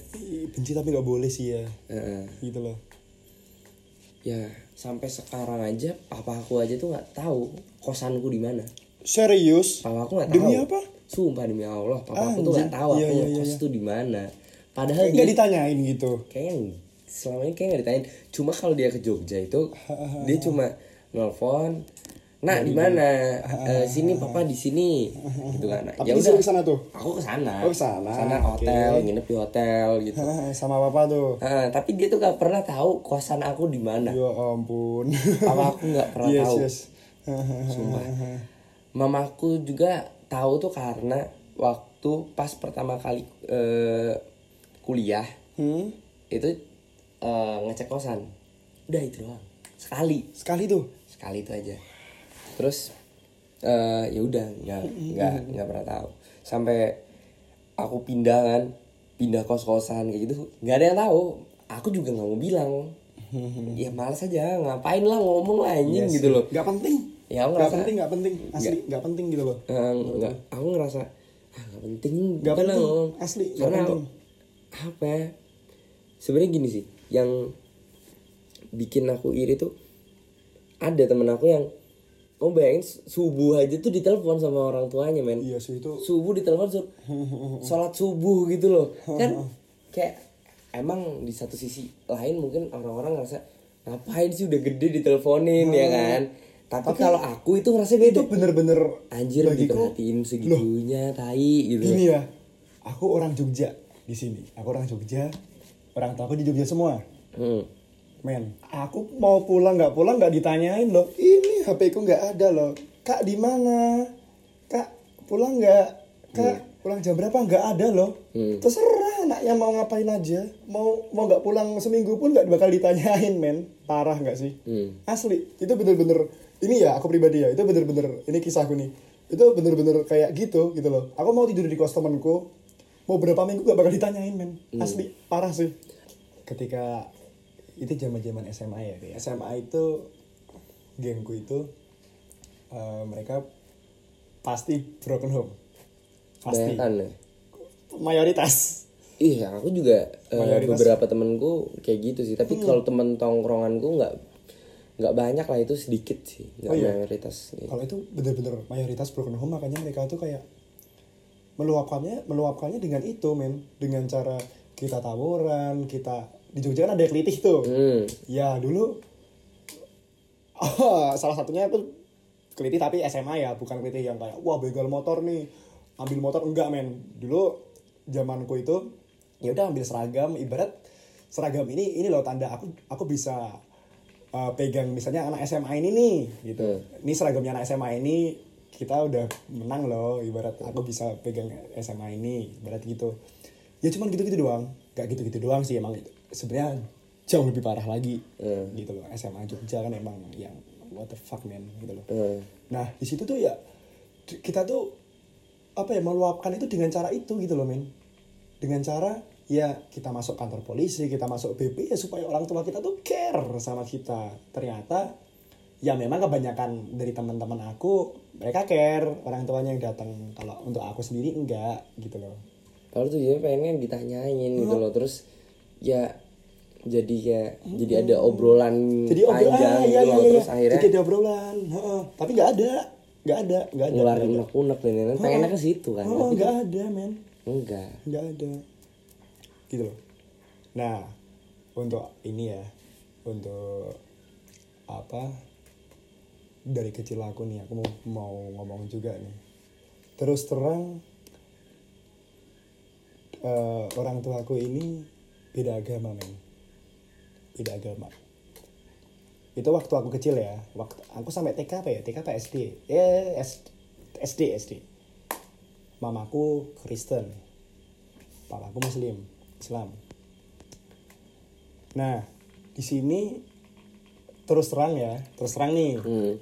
Benci tapi nggak boleh sih ya. Heeh. gitu loh. Ya sampai sekarang aja papa aku aja tuh nggak tahu kosanku di mana. Serius? Papa aku nggak tahu. Demi apa? sumpah demi allah papa aku tuh nggak tahu Iya, aku iya, ngekos iya. tuh di mana. Padahal dia nggak ditanyain gitu. Kayaknya selama ini kayak nggak ditanyain. Cuma kalau dia ke Jogja itu dia cuma nelfon nah di mana? Eh, sini papa di sini. Gitu kan Nah, tapi ya udah. ke sana tuh? Aku ke sana. Oh, ke sana, oke. hotel nginep di hotel gitu. Sama papa tuh? Ah, tapi dia tuh gak pernah tahu kosan aku di mana. Ya ampun. Papa aku nggak pernah yes tahu. yes. Sumpah. Mamaku juga tahu tuh karena waktu pas pertama kali eh, kuliah hmm? itu eh, ngecek kosan. Udah itu doang. Sekali, sekali tuh? Sekali itu aja. Terus eh, ya udah nggak nggak nggak pernah tahu. Sampai aku pindah kan, pindah kos-kosan kayak gitu, nggak ada yang tahu. Aku juga nggak mau bilang. ya malas aja, ngapain lah ngomong lah anjing Yes, gitu loh. nggak penting Ya aku nggak penting nggak penting asli nggak penting gitu loh Eh, nggak aku ngerasa ah nggak penting Nggak penting, ngomong. asli, nggak karena penting. apa ya sebenarnya gini sih yang bikin aku iri tuh ada temen aku yang kamu bayangin subuh aja tuh ditelepon sama orang tuanya men. Iya sih itu subuh ditelepon sur sholat subuh gitu loh. Kan kayak emang di satu sisi lain mungkin orang-orang ngerasa ngapain sih udah gede diteleponin ya kan? Tapi, kalau aku itu ngerasa beda. itu bener-bener Anjir diperhatiin segitunya tai gitu. gini ya aku orang Jogja di sini. Aku orang Jogja orang tua aku di Jogja semua. Hmm. Men. Aku mau pulang nggak pulang nggak ditanyain loh. Ini HP ku nggak ada loh. Kak di mana? Kak pulang nggak? Kak pulang jam berapa? Nggak ada loh. Hmm. terserah anaknya mau ngapain aja. Mau mau nggak pulang seminggu pun nggak bakal ditanyain men. Parah nggak sih? Hmm. asli. Itu bener-bener ini ya aku pribadi ya itu bener-bener ini kisahku nih. Itu bener-bener kayak gitu gitu loh. Aku mau tidur di kos temanku mau berapa minggu gak bakal ditanyain men. Asli. Parah sih. Ketika itu zaman zaman SMA ya kayak SMA itu gengku itu eh, mereka pasti broken home pasti Kebanyakan ya. mayoritas Iya, aku juga Mayoritas. beberapa temenku kayak gitu sih. Tapi kalau temen tongkronganku nggak nggak banyak lah itu sedikit sih, nggak Oh, iya? mayoritas. Iya. kalau itu bener-bener mayoritas broken home makanya mereka tuh kayak meluapkannya meluapkannya dengan itu men dengan cara kita tawuran kita di Jogja kan ada kelitih tuh. Hmm. ya dulu salah satunya aku kelitih tapi SMA ya bukan kelitih yang kayak wah begal motor nih ambil motor. Enggak men. Dulu zamanku itu ya udah ambil seragam. Ibarat seragam ini ini loh tanda aku aku bisa uh, pegang misalnya anak SMA ini nih gitu. Ini seragamnya anak SMA ini kita udah menang loh. Ibarat aku bisa pegang SMA ini ibarat gitu. Ya cuman gitu-gitu doang. Gak gitu-gitu doang sih emang sebenarnya jauh lebih parah lagi Hmm. gitu loh. SMA Jogja kan emang yang what the fuck man gitu loh. Hmm. nah di situ tuh ya kita tuh apa ya meluapkan itu dengan cara itu gitu loh men. Dengan cara ya kita masuk kantor polisi kita masuk BP ya supaya orang tua kita tuh care sama kita. Ternyata ya memang kebanyakan dari teman-teman aku mereka care. Orang tuanya yang datang. Kalau untuk aku sendiri enggak gitu loh. Kalau tuh dia pengen ditanyain gitu loh. Terus ya jadi kayak jadi ada obrolan jadi obrolan panjang ah, gitu iya, loh iya, iya. terus akhirnya jadi ada obrolan Heeh. tapi nggak ada nggak ada nggak ada. Ngeluarin unek-unek dan lain-lain. Pengennya ke situ kan oh nggak ada men. Enggak. Nggak ada. Gitu loh. Nah untuk ini ya untuk apa dari kecil aku nih aku mau mau ngomong juga nih. Terus terang eh, orang tuaku ini beda agama men. Beda agama. Itu waktu aku kecil ya. Waktu aku sampai TK apa ya? TK apa SD eh S- SD SD mamaku Kristen. Papaku Muslim Islam. Nah di sini terus terang ya terus terang nih. Hmm.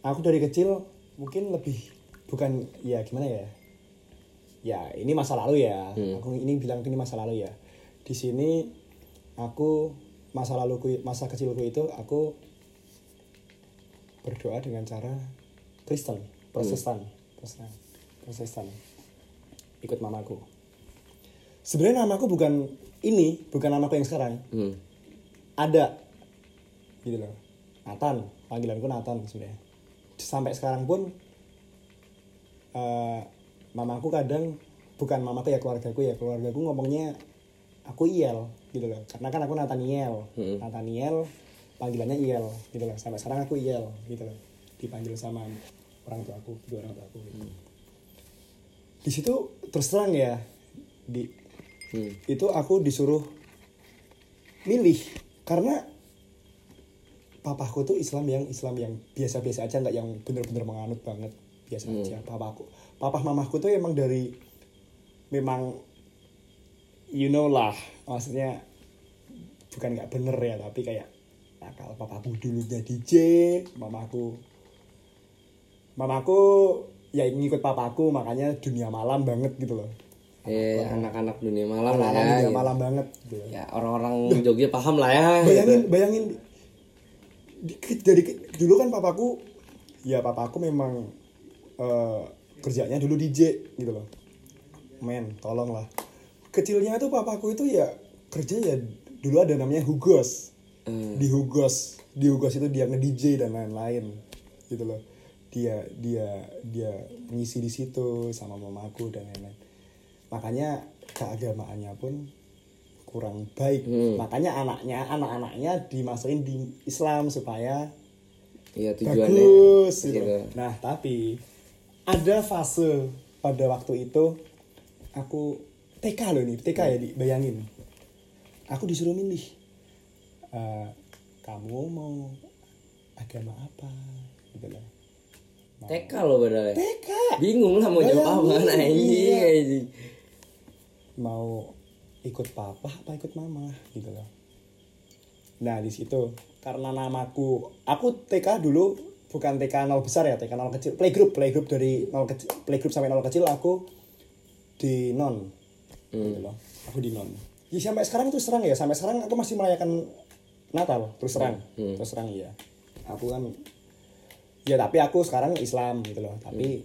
aku dari kecil mungkin lebih bukan ya gimana ya? Ya ini masa lalu ya. Aku ini bilang ini masa lalu ya di sini aku masa laluku masa kecilku itu aku berdoa dengan cara Kristen Protestan Protestan Protestan ikut mamaku. Sebenarnya namaku bukan ini bukan namaku yang sekarang. Hmm. ada. Gitu loh. Nathan. Panggilanku Nathan sebenarnya. Sampai sekarang pun eh mamaku kadang bukan mamaku ya keluargaku ya. Keluargaku ngomongnya aku Iel gitu loh karena kan aku Nathaniel. Hmm. Nathaniel panggilannya Iel gitu loh sampai sekarang aku Iel gitu loh dipanggil sama orang tua aku dua orang tua aku gitu. di situ terus terang ya di Hmm. itu aku disuruh milih. Karena papaku tuh Islam yang Islam yang biasa-biasa aja nggak yang bener-bener menganut banget biasa aja. Papaku papa mamaku tuh emang dari memang you know lah maksudnya bukan nggak bener ya tapi kayak nakal papaku dulunya DJ mamaku mamaku ya ngikut papaku makanya dunia malam banget gitu loh eh anak-anak dunia malam lah malam ya dunia gitu. malam banget gitu. ya orang-orang Jogja paham lah ya bayangin gitu. bayangin dari dulu kan papaku ya papaku memang eh, kerjanya dulu DJ gitu loh men tolong lah kecilnya tuh papaku itu ya kerja ya dulu ada namanya Hugos Hmm. di Hugos di Hugos itu dia nge DJ dan lain-lain gitu loh dia dia dia ngisi di situ sama mamaku dan lain-lain makanya keagamaannya pun kurang baik Hmm. makanya anaknya anak-anaknya dimasukin di Islam supaya iya tujuannya bagus gitu. gitu. nah tapi ada fase pada waktu itu aku TK loh nih TK ya dibayangin aku disuruh milih. Eh, kamu mau agama apa? Gitu loh. TK loh padahal ya. TK bingung lah mau jawab Bayangin, apa iya. anjing. mau ikut papa apa ikut mama? Gitu loh. Nah di situ karena namaku aku TK dulu bukan TK nol besar ya TK nol kecil. Playgroup playgroup dari nol kecil playgroup sampai nol kecil aku di non gitu loh. Aku di non. Ya, sampai sekarang itu serang ya. Sampai sekarang aku masih merayakan Natal terus terang. Terus terang iya. Aku kan ya tapi aku sekarang Islam gitu loh. Tapi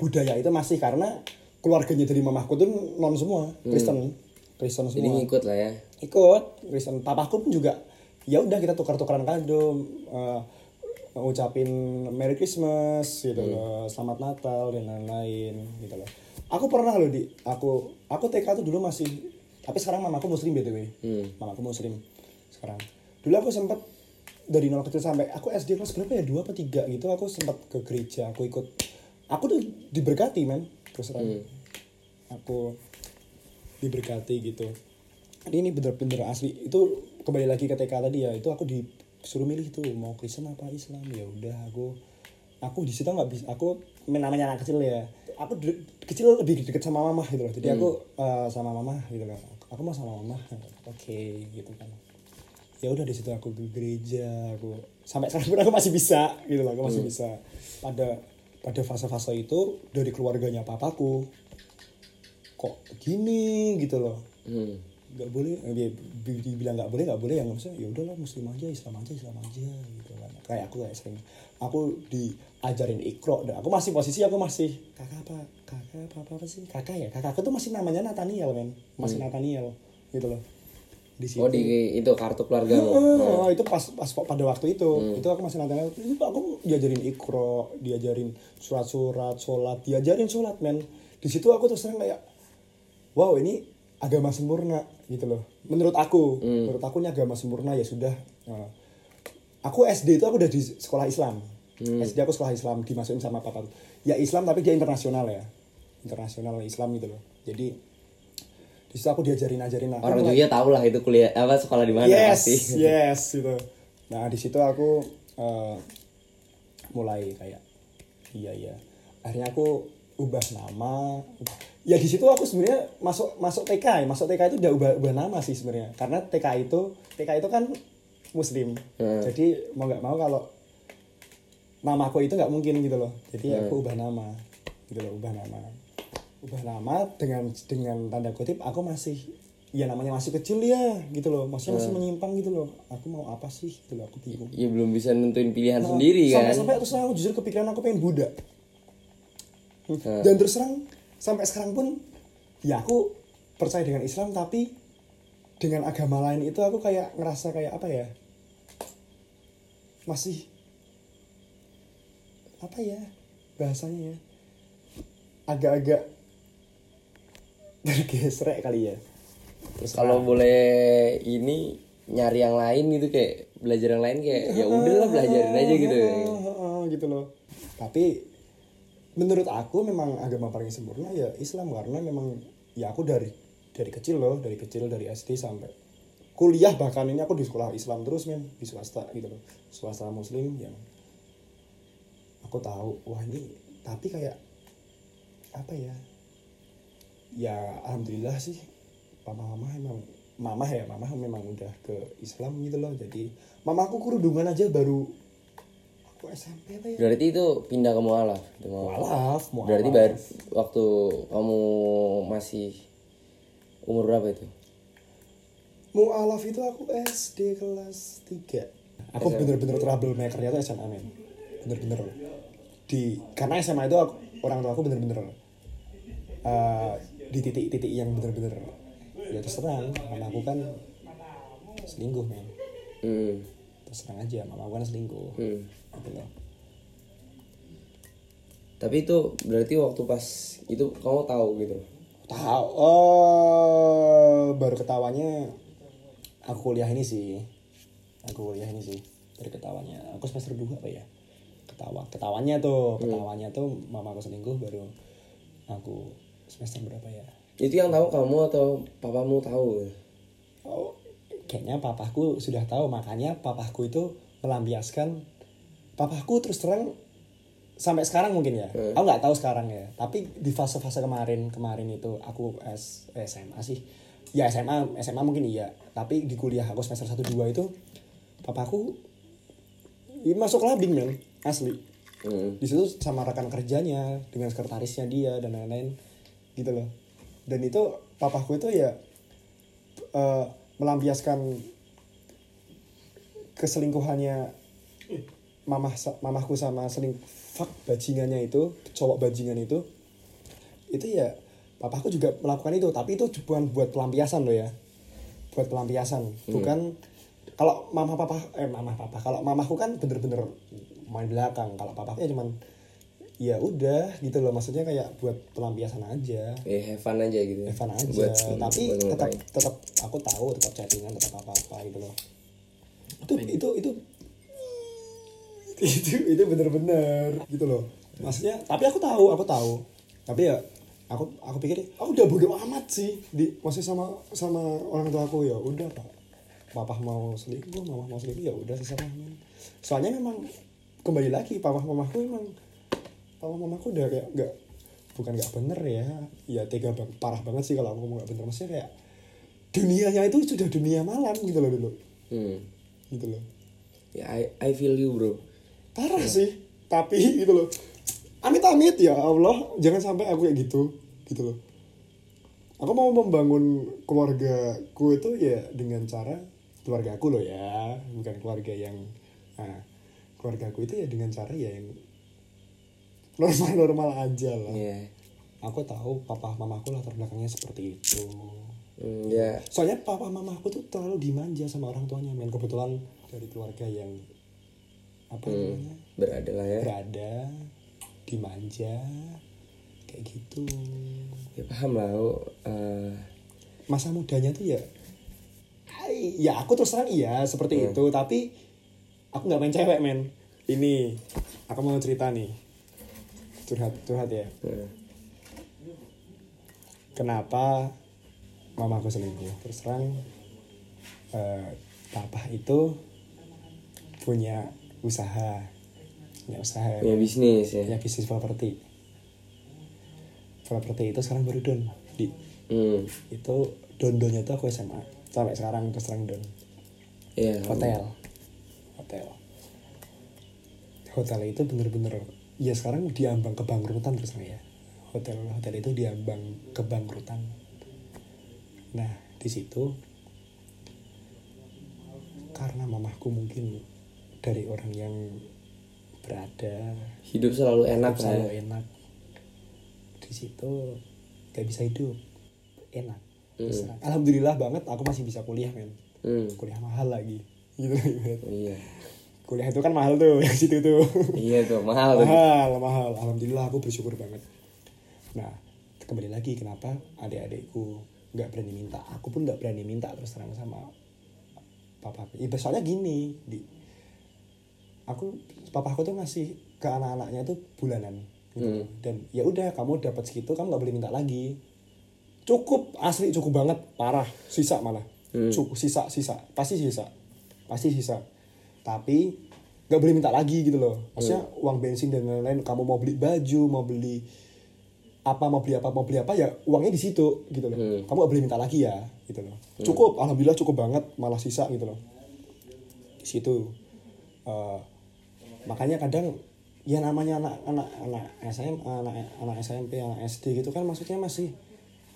budaya itu masih karena keluarganya dari mamaku tuh non semua Kristen. Kristen jadi semua. ngikut lah ya. Ikut Kristen. Papaku pun juga ya udah kita tukar-tukaran kado eh, ngucapin Merry Christmas gitu loh Selamat Natal dan lain-lain gitu loh aku pernah loh di aku aku TK tuh dulu masih tapi sekarang mamaku muslim btw Hmm. mamaku muslim sekarang. Dulu aku sempat dari nol kecil sampai aku SD kelas berapa ya? Dua apa tiga gitu aku sempat ke gereja aku ikut. Aku tuh diberkati men. Terus terang aku diberkati gitu. Ini ini bener-bener asli. Itu kembali lagi ke TK tadi ya itu aku disuruh milih tuh mau Kristen apa Islam? Ya udah aku aku di situ nggak bisa aku namanya anak kecil ya aku kecil lebih deket sama mama gitu loh. Jadi aku eh, sama mama gitu loh aku mau sama mama oke gitu kan. Ya udah di situ aku ke gereja aku sampai sekarang pun aku masih bisa gitu loh aku masih bisa. Pada pada fase-fase itu dari keluarganya papaku kok gini gitu loh. Hmm. nggak boleh eh, dia bi- dibilang nggak boleh nggak boleh. Yang maksudnya. Ya udahlah muslim aja islam aja islam aja gitu kan. Kayak aku kayak sering aku diajarin ikro. Dan aku masih posisi aku masih kakak apa kakak apa apa, apa sih? Kakak ya? Kakak aku tuh masih namanya Nathaniel men. Masih Nathaniel gitu loh. Di situ Oh di itu kartu keluarga lo. Oh, itu pas pas pada waktu itu. Itu aku masih Nathaniel. Itu aku diajarin ikro diajarin surat-surat sholat diajarin sholat men. Di situ aku terus terang kayak wow ini agama sempurna gitu loh. Menurut aku menurut aku ini agama sempurna ya sudah. Nah, aku SD itu aku udah di sekolah Islam SD aku sekolah Islam dimasukin sama papa ya Islam tapi dia internasional ya. Internasional Islam gitu loh. Jadi di situ aku diajarin ajarin aku Orang juga tahu lah itu kuliah apa sekolah di mana yes pasti. yes gitu. Nah di situ aku eh, mulai kayak iya iya. Akhirnya aku ubah nama. Ya di situ aku sebenarnya masuk masuk TK ya. Masuk TK itu udah ubah ubah nama sih sebenarnya. Karena TK itu TK itu kan muslim. Hmm. jadi mau nggak mau kalau namaku itu nggak mungkin gitu loh. Jadi aku ubah nama gitu loh ubah nama. Ubah nama dengan dengan tanda kutip aku masih ya namanya masih kecil ya gitu loh. Maksudnya masih menyimpang gitu loh. Aku mau apa sih gitu loh aku bingung. Ya belum bisa nentuin pilihan Nah, sendiri kan. sampai sampai terus aku jujur kepikiran aku pengen Buddha Hmm. dan terus terang sampai sekarang pun ya aku percaya dengan Islam tapi dengan agama lain itu aku kayak ngerasa kayak apa ya? Masih apa ya bahasanya ya agak-agak tergesrek kali ya. Terus Kalau boleh ini nyari yang lain gitu kayak belajar yang lain kayak ya udahlah belajarin aja gitu. Gitu loh. Tapi menurut aku memang agama paling sempurna ya Islam karena memang ya aku dari dari kecil loh dari kecil dari SD sampai kuliah bahkan ini aku di sekolah Islam terus men di swasta gitu loh. Swasta muslim yang aku tahu wah ini tapi kayak apa ya? Ya alhamdulillah sih papa mama emang mama ya mama memang udah ke Islam gitu loh. Jadi mama aku kerudungan aja baru aku SMP apa ya? Berarti itu pindah ke mualaf. Itu mualaf. mualaf Berarti baru waktu kamu masih umur berapa itu? mualaf itu aku SD kelas 3 aku bener-bener troublemakernya tuh SMA men. Bener-bener di karena SMA itu aku, orang tua aku bener-bener eh, di titik-titik yang bener-bener ya terus terang mama aku kan selingkuh men Hmm. terus terang aja mama aku kan selingkuh Hmm. gitu loh Tapi itu berarti waktu pas itu kamu tahu gitu. tahu oh baru ketawanya aku kuliah ini sih aku kuliah ini sih dari ketawanya aku semester 2 apa ya ketawa. Ketawanya tuh ketawanya tuh mama aku selingkuh baru aku semester berapa ya? Itu yang tahu kamu atau papamu tahu? oh kayaknya papaku sudah tahu. Makanya papaku itu melampiaskan papaku terus terang sampai sekarang mungkin ya. Aku nggak tahu sekarang ya. Tapi di fase-fase kemarin kemarin itu aku S, SMA sih. Ya SMA SMA mungkin iya. Tapi di kuliah aku semester 1 2 itu papaku ya masuk labing men asli. Hmm. di situ sama rekan kerjanya dengan sekretarisnya dia dan lain-lain. Gitu loh. Dan itu papaku itu ya eh, melampiaskan keselingkuhannya mamah mamahku sama seling fuck bajingannya itu cowok bajingan itu. Itu ya papaku juga melakukan itu. Tapi itu bukan buat pelampiasan loh ya. Buat pelampiasan. Bukan kalau mama papa eh mama papa kalau mamaku kan bener-bener main belakang. Kalau papaku ya cuman ya udah gitu loh. Maksudnya kayak buat pelampiasan aja. Ya have fun aja gitu. Evan aja. Buat- tapi buat tetap tetap aku tahu tetap chattingan tetap apa apa gitu loh. Itu itu itu itu itu bener-bener gitu loh. Maksudnya tapi aku tahu aku tahu. Tapi ya aku aku pikir aku udah bodoh amat sih. Di masih sama sama orang tua aku ya udah pak. Papa mau selingkuh mama mau selingkuh ya udah sesama. Soalnya memang kembali lagi papa mamaku memang papa mamaku udah kayak nggak bukan nggak bener ya. Ya tega banget parah banget sih kalau aku ngomong nggak bener. Maksudnya kayak dunianya itu sudah dunia malam gitu loh dulu. Hmm. gitu loh. Ya I, I feel you bro. Parah sih tapi gitu loh. Amit-amit ya Allah jangan sampai aku kayak gitu gitu loh. Aku mau membangun keluargaku itu ya dengan cara keluargaku loh ya bukan keluarga yang nah, keluargaku itu ya dengan cara ya yang normal-normal aja lah. Iya. Aku tahu papa mamaku latar belakangnya seperti itu. Hmm, ya. Soalnya papa mamaku tuh terlalu dimanja sama orang tuanya men. Kebetulan dari keluarga yang apa namanya? berada lah ya. Berada dimanja kayak gitu. Ya paham lah eh, masa mudanya tuh ya ya aku terus terang iya seperti itu. Tapi aku nggak main cewek men. Ini aku mau cerita nih. Curhat curhat ya. Eh, kenapa mamaku selingkuh? Terus terang eh, papa itu punya usaha. Punya usaha. Punya bisnis ya. Punya bisnis properti. Properti itu sekarang baru don di. Hmm. itu don donnya tuh aku SMA sampai sekarang terus terang don. Hotel hotel hotel itu bener-bener ya sekarang diambang kebangkrutan terus ya. Hotel hotel itu diambang kebangkrutan. Nah di situ karena mamahku mungkin dari orang yang berada hidup selalu enak lah selalu ya enak. Di situ gak bisa hidup enak. Terang. alhamdulillah banget aku masih bisa kuliah men. Hmm. kuliah mahal lagi. Gitu iya kuliah itu kan mahal tuh yang situ tuh. Iya tuh mahal tuh. Mahal mahal. Alhamdulillah aku bersyukur banget. Nah kembali lagi kenapa adik-adikku nggak berani minta? Aku pun nggak berani minta terus terang sama papa ya, soalnya gini di. Aku papaku tuh ngasih ke anak-anaknya tuh bulanan gitu. dan ya udah kamu dapat segitu kamu nggak boleh minta lagi. Cukup asli cukup banget parah. Sisa malah. Cukup sisa sisa. Pasti sisa. Pasti sisa tapi nggak boleh minta lagi gitu loh. Maksudnya uang bensin dan lain-lain kamu mau beli baju mau beli apa mau beli apa mau beli apa ya uangnya di situ gitu loh. Kamu gak boleh minta lagi ya gitu loh. Cukup alhamdulillah cukup banget malah sisa gitu loh. Di situ Eh, makanya kadang ya namanya anak anak anak SM anak anak SMP anak SD gitu kan maksudnya masih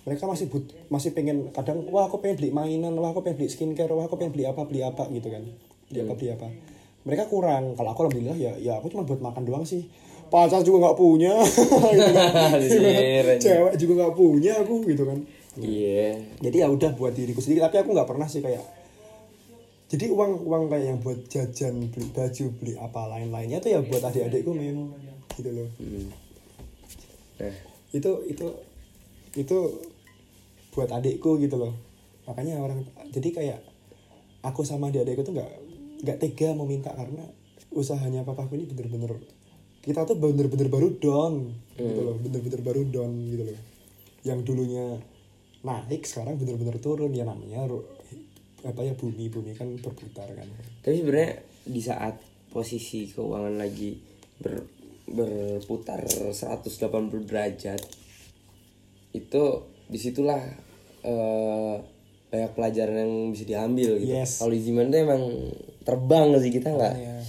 mereka masih but, masih pengen kadang wah aku pengen beli mainan wah aku pengen beli skincare wah aku pengen beli apa beli apa gitu kan beli apa beli apa? Mereka kurang. Kalau aku alhamdulillah ya ya aku cuma buat makan doang sih. Pacar juga nggak punya. Gitu kan. Anjir, anjir. cewek juga nggak punya aku gitu kan. Iya. Jadi ya udah buat diriku sendiri. Tapi aku nggak pernah sih kayak jadi uang uang kayak yang buat jajan beli baju beli apa lain lainnya tuh ya buat adik-adikku memang gitu loh. Nah itu itu itu buat adikku gitu loh. Makanya orang jadi kayak aku sama adik-adikku tuh nggak nggak tega mau minta karena usahanya papaku ini bener-bener kita tuh bener-bener baru down gitu loh bener-bener baru down gitu loh. Yang dulunya naik sekarang bener-bener turun. Ya namanya apa ya bumi bumi kan berputar kan. Tapi sebenarnya di saat posisi keuangan lagi ber, berputar 180 derajat itu di situlah eh, banyak pelajaran yang bisa diambil gitu. Yes. kalau di Ziman tuh emang terbang sih kita nggak Makanya.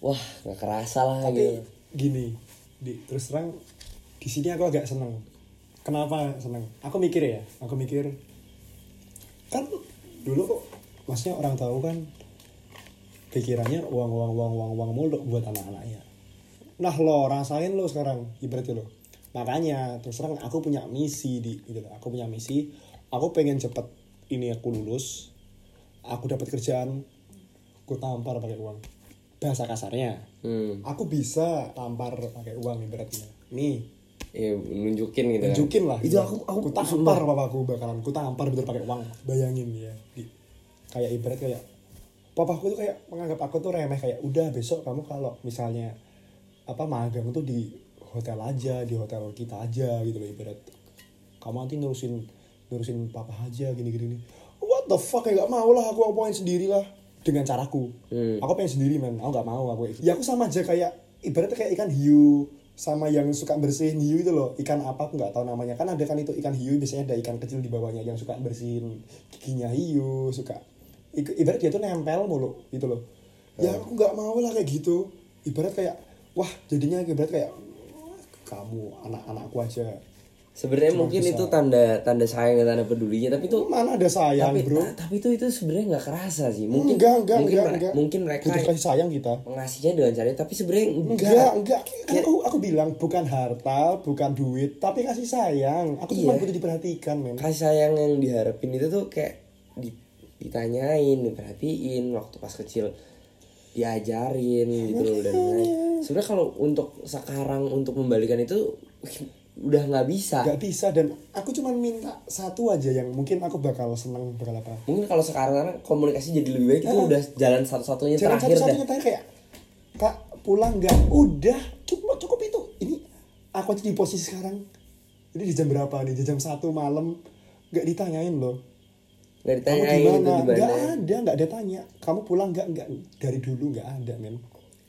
wah nggak kerasa lah tapi gitu. gini di terus terang di sini aku agak seneng. Kenapa seneng? Aku mikir ya aku mikir kan dulu kok maksudnya orang tahu kan pikirannya uang uang uang uang uang mulu buat anak-anaknya. Nah lo rasain lo sekarang ibaratnya lo. Makanya terus terang aku punya misi di gitu aku punya misi aku pengen cepet ini aku lulus aku dapat kerjaan aku tampar pakai uang. Bahasa kasarnya. Hmm. aku bisa tampar pakai uang ibaratnya. Nih. Ya nunjukin gitu kan. tunjukin lah. Itu aku aku tampar papaku bakalan. Ku tampar bener pakai uang. Bayangin ya. Di- kayak ibarat kayak papaku tuh kayak menganggap aku tuh remeh. Kayak udah besok kamu kalau misalnya apa magang tuh di hotel aja di hotel kita aja gitu loh ibarat. Kamu nanti nurusin nurusin papa aja gini gini gini. what the fuck ya gak mau lah aku pengen sendiri lah dengan caraku. Hmm. aku pengen sendiri man aku gak mau aku ya aku sama aja kayak ibaratnya kayak ikan hiu sama yang suka bersihin hiu itu loh. Ikan apa aku nggak tahu namanya. Kan ada kan itu ikan hiu biasanya ada ikan kecil di bawahnya yang suka bersihin giginya hiu suka. Ibarat dia tuh nempel mulu gitu loh. Ya aku nggak mau lah kayak gitu. Ibarat kayak wah jadinya ibarat kayak "Wah, kamu anak-anakku aja sebenarnya Cuma mungkin bisa. itu tanda tanda sayang dan tanda pedulinya tapi itu mana ada sayang tapi bro ta- tapi itu itu sebenarnya nggak kerasa sih mungkin enggak enggak mungkin enggak, enggak. mungkin mereka butuh kasih sayang kita mengasihnya dengan cara tapi sebenarnya enggak, Enggak, enggak. Kan aku aku bilang bukan harta, bukan duit, tapi kasih sayang. Aku cuma Iya. butuh diperhatikan, men. kasih sayang yang diharapin itu tuh kayak di- ditanyain diperhatiin waktu pas kecil diajarin gitu loh dan lain sebenarnya kalau untuk sekarang untuk membalikan itu udah nggak bisa Gak bisa dan aku cuma minta satu aja yang mungkin aku bakal seneng bakal apa. mungkin kalau sekarang komunikasi jadi lebih baik itu udah jalan satu-satunya Jangan terakhir satu-satunya kayak Kak pulang nggak? Udah cukup cukup itu. Ini aku aja di posisi sekarang. Ini di jam berapa nih? Di jam satu malam nggak ditanyain loh. nggak Kamu ditanyain itu gimana? Nggak ada, nggak ada tanya. Kamu pulang nggak? Nggak dari dulu nggak ada, men.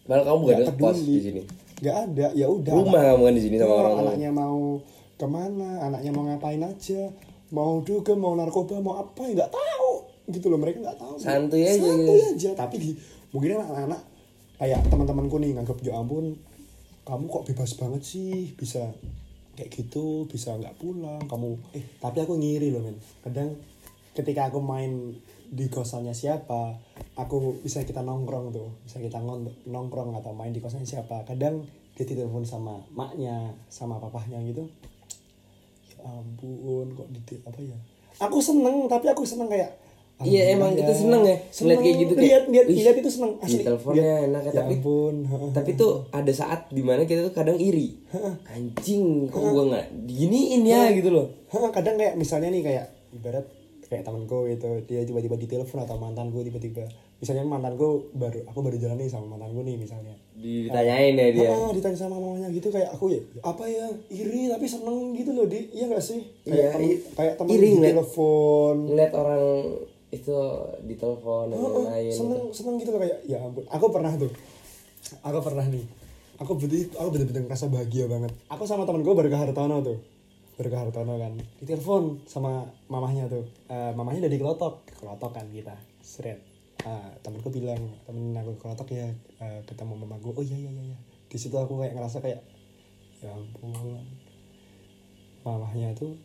malah kamu Nggak ada peduli. di sini Nggak ada, ya udah. rumah kamu kan di sini sama Oh, orang anaknya mau ke mana anaknya mau ngapain aja. Mau dugem mau narkoba mau apa ya nggak tahu. Gitu loh mereka nggak tahu. Santuy aja santuy gitu. aja. Tapi di mungkin anak-anak kayak teman-temanku nih nganggap ya ampun kamu kok bebas banget sih? Bisa kayak gitu bisa nggak pulang? Kamu eh tapi aku ngiri loh men. Kadang ketika aku main di kosannya siapa aku bisa kita nongkrong tuh bisa kita nongkrong atau main di kosannya siapa. Kadang dia ditelepon sama maknya sama papahnya gitu. Ya ampun kok di apa ya? Aku seneng tapi aku seneng kayak Iya, emang alhamdulillah kita seneng ya, ngeliat kayak gitu, kayak, lihat lihat "Wih, lihat itu seneng asli teleponnya Lihat, enak ya, ya tapi- ampun tapi tuh ada saat di mana kita tuh kadang iri. Anjing kok gua nggak diginiin ya? Gitu loh. Kadang kayak misalnya nih kayak ibarat kayak temanku itu dia tiba-tiba ditelepon atau mantanku tiba-tiba. Misalnya mantanku baru aku baru jalan nih sama mantanku nih misalnya. Ditanyain ya dia? Ah, ditanya sama mamanya gitu kayak aku ya apa ya? Iri tapi seneng gitu loh di iya gak sih? Kayak temen, i- kayak temen iri di ngeliat- telepon ngeliat orang itu ditelepon dan Oh, oh, lain-lain seneng seneng gitu loh kayak ya ampun aku pernah tuh. Aku pernah nih. Aku betul aku bener-bener ngerasa bahagia banget. Aku sama temen gue baru ke Hartono tuh ke Hartono kan. Ditelepon sama mamahnya tuh. Eh, mamahnya dari kelotok kelotok kan kita. Seret. Ah, temenku bilang temen aku kelotok ya eh, ketemu mama gue oh iya iya iya iya. di situ aku kayak ngerasa kayak ya ampun. Mamahnya tuh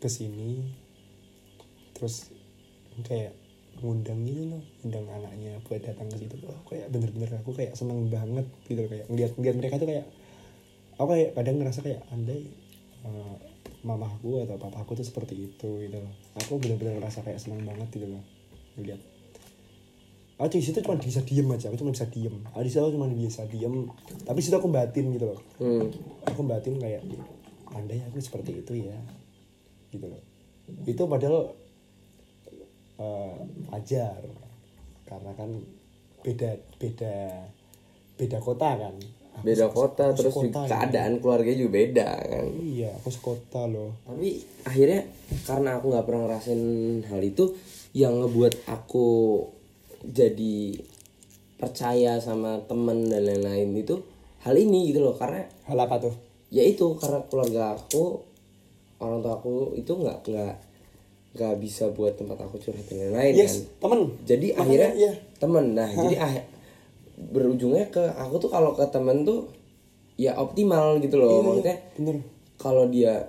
ke sini terus kayak ngundang gitu loh ngundang anaknya buat datang ke situ. Wah, kayak bener-bener aku kayak seneng banget gitu kayak ngeliat ngeliat mereka tuh kayak aku kayak kadang ngerasa kayak andai uh, mamaku atau papaku tuh seperti itu gitu loh. Aku bener-bener ngerasa kayak seneng banget gitu loh. Ngeliat. Aku di situ cuma bisa diem aja aku cuma bisa diem. Aku di situ cuma bisa diem tapi situ aku batin gitu loh. Hmm. aku batin kayak andai aku seperti itu ya gitu loh. Itu padahal eh, wajar. Karena kan beda beda beda kota kan. Aku beda kota aku terus sekota juga gitu. keadaan keluarga juga beda kan? Iya aku sekota loh. Tapi akhirnya karena aku nggak pernah ngerasain hal itu yang ngebuat aku jadi percaya sama temen dan lain-lain itu hal ini gitu loh karena hal apa tuh? Ya itu karena keluarga aku orang tua aku itu nggak nggak nggak bisa buat tempat aku curhat dan lain-lain kan? yes temen. Jadi Makanya, akhirnya iya. temen. Nah jadi ah- berujungnya ke aku tuh kalau ke temen tuh ya optimal gitu loh. Maksudnya bener. kalau dia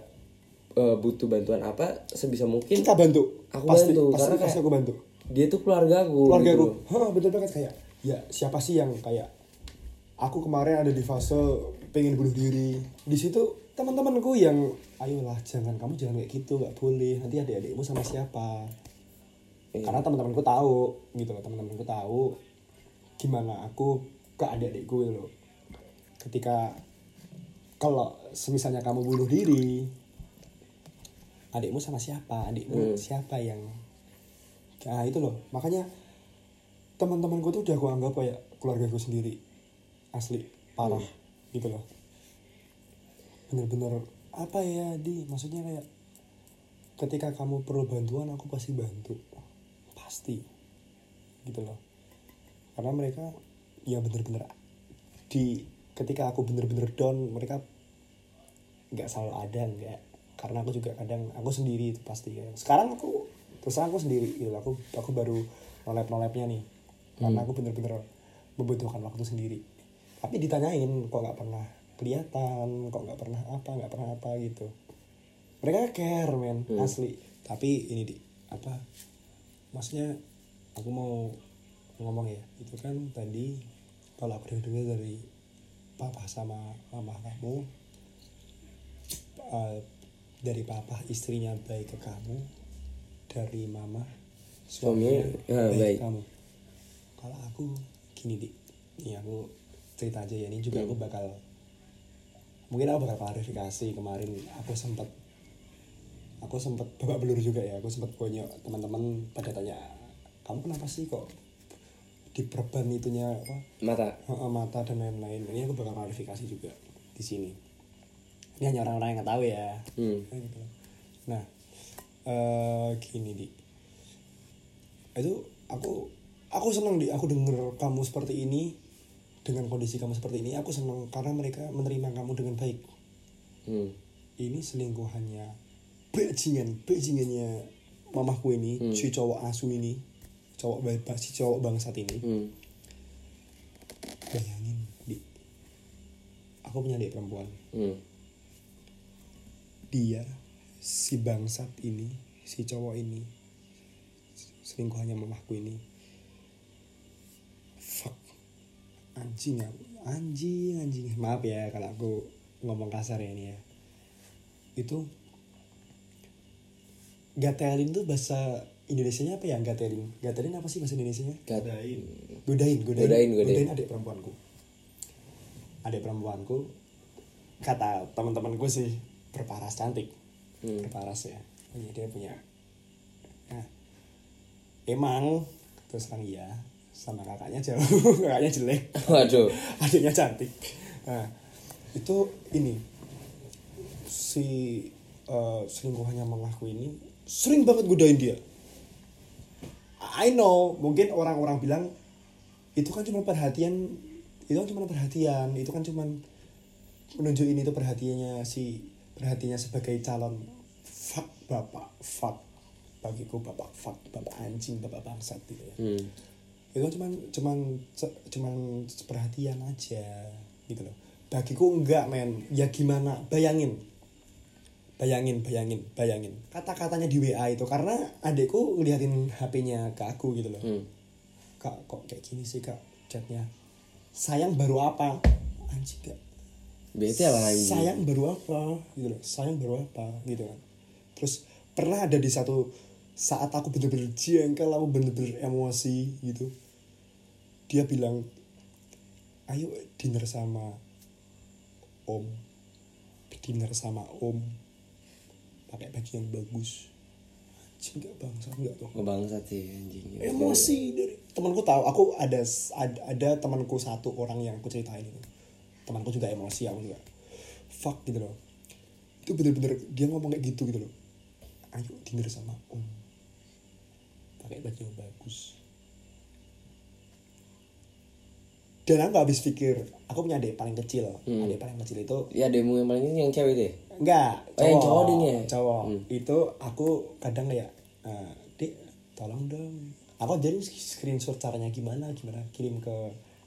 eh, butuh bantuan apa sebisa mungkin kita bantu. Aku pasti bantu, pasti, karena pasti kayak- aku bantu. dia tuh keluarga aku keluarga gitu aku. Hah, bener banget. Kayak ya siapa sih yang kayak aku kemarin ada di fase pengen bunuh diri. Di situ teman-temanku yang ayolah jangan kamu jangan kayak gitu nggak boleh. Nanti adik-adikmu sama siapa? Iya. karena teman-temanku tahu gitu loh teman-temanku tahu gimana aku ke adik-adikku gitu loh ketika kalau semisalnya kamu bunuh diri adikmu sama siapa? Adikmu siapa yang nah itu loh. Makanya teman-temanku tuh udah aku anggap kayak keluarga gue sendiri. Asli parah gitu loh. Bener-bener apa ya di? Maksudnya kayak ketika kamu perlu bantuan aku pasti bantu. Pasti. Gitu loh karena mereka ya bener-bener di ketika aku bener-bener down mereka nggak selalu ada nggak karena aku juga kadang aku sendiri itu pasti ya. sekarang aku terus aku sendiri gitu aku aku baru nolep nolepnya nih karena aku bener-bener membutuhkan waktu sendiri. Tapi ditanyain kok nggak pernah kelihatan kok nggak pernah apa nggak pernah apa gitu. Mereka care men asli. Tapi ini di apa maksudnya aku mau ngomong ya itu kan tadi kalau aku dengar dari papa sama mama kamu eh, dari papa istrinya baik ke kamu dari mama Suaminya, suaminya ya, baik, baik. kamu. Kalau aku gini di ini aku cerita aja ya ini juga aku bakal mungkin aku bakal klarifikasi kemarin. Aku sempat aku sempat babak belur juga ya. Aku sempat punya teman-teman pada tanya kamu kenapa sih kok diperban itunya apa? Mata. Mata dan lain-lain. Ini aku bakal klarifikasi juga di sini. Ini hanya orang-orang yang tahu ya. Hmm. Nah, gitu. nah eh gini di. Itu aku aku senang di. Aku denger kamu seperti ini dengan kondisi kamu seperti ini aku senang karena mereka menerima kamu dengan baik. Hmm. ini selingkuhannya bajingan bajingannya mamahku ini si cowok asu ini cowok ba- si cowok bangsat ini. Hmm. bayangin di. Aku punya adik perempuan. Hmm. dia si bangsat ini si cowok ini selingkuhannya mamahku ini. Fuck. Anjing ya anjing anjing. Maaf ya kalau aku ngomong kasar ya ini ya. Itu gatelin tuh bahasa Indonesianya apa ya? Gatelin gatelin apa sih bahasa Indonesianya? Gat- godain godain godain Godain, godain. godain adik perempuanku. Adik perempuanku kata teman-temanku sih berparas cantik. Hmm. berparas ya. Punya dia punya nah, emang terus terang iya sama kakaknya jauh. Kakaknya jelek. Waduh. adiknya cantik. Nah itu ini si eh, selingkuhannya mamaku ini sering banget godain dia I know mungkin orang-orang bilang itu kan cuma perhatian itu kan cuma perhatian itu kan cuma menunjukin itu perhatiannya si perhatiannya sebagai calon fuck bapak fuck bagiku bapak fuck bapak anjing bapak bangsat gitu ya. Hmm. itu kan cuman ce- cuman perhatian aja gitu loh. Bagiku enggak men. Ya gimana? Bayangin bayangin bayangin bayangin. Kata-katanya di WA itu karena adekku ngeliatin HP-nya ke aku gitu loh. Hmm. kak kok kayak gini sih kak chatnya? Sayang baru apa? Anjing kak. Bete apa lagi? sayang baru apa? Gitu loh. Sayang baru apa? Gitu kan. Terus pernah ada di satu saat aku bener-bener jengkel aku bener-bener emosi gitu. Dia bilang ayo dinner sama om. Dinner sama om pakai baju yang bagus. Anjing gak bangsa enggak tuh Ngebangsat sih anjing. emosi dari temanku tahu aku ada ada, ada temanku satu orang yang aku ceritain itu. Temanku juga emosi aku juga. Fuck gitu loh. Itu bener-bener dia ngomong kayak gitu gitu loh. Ayo dinner sama om. Pakai baju yang bagus dan aku gak habis pikir aku punya adik paling kecil adik paling kecil itu Ya demo yang paling ini yang cewek deh. Enggak, Oh, yang cowok ding ya? Cowok. Hmm. Itu aku kadang kayak eh, Dik, tolong dong. Aku jadi screenshot caranya gimana, gimana kirim ke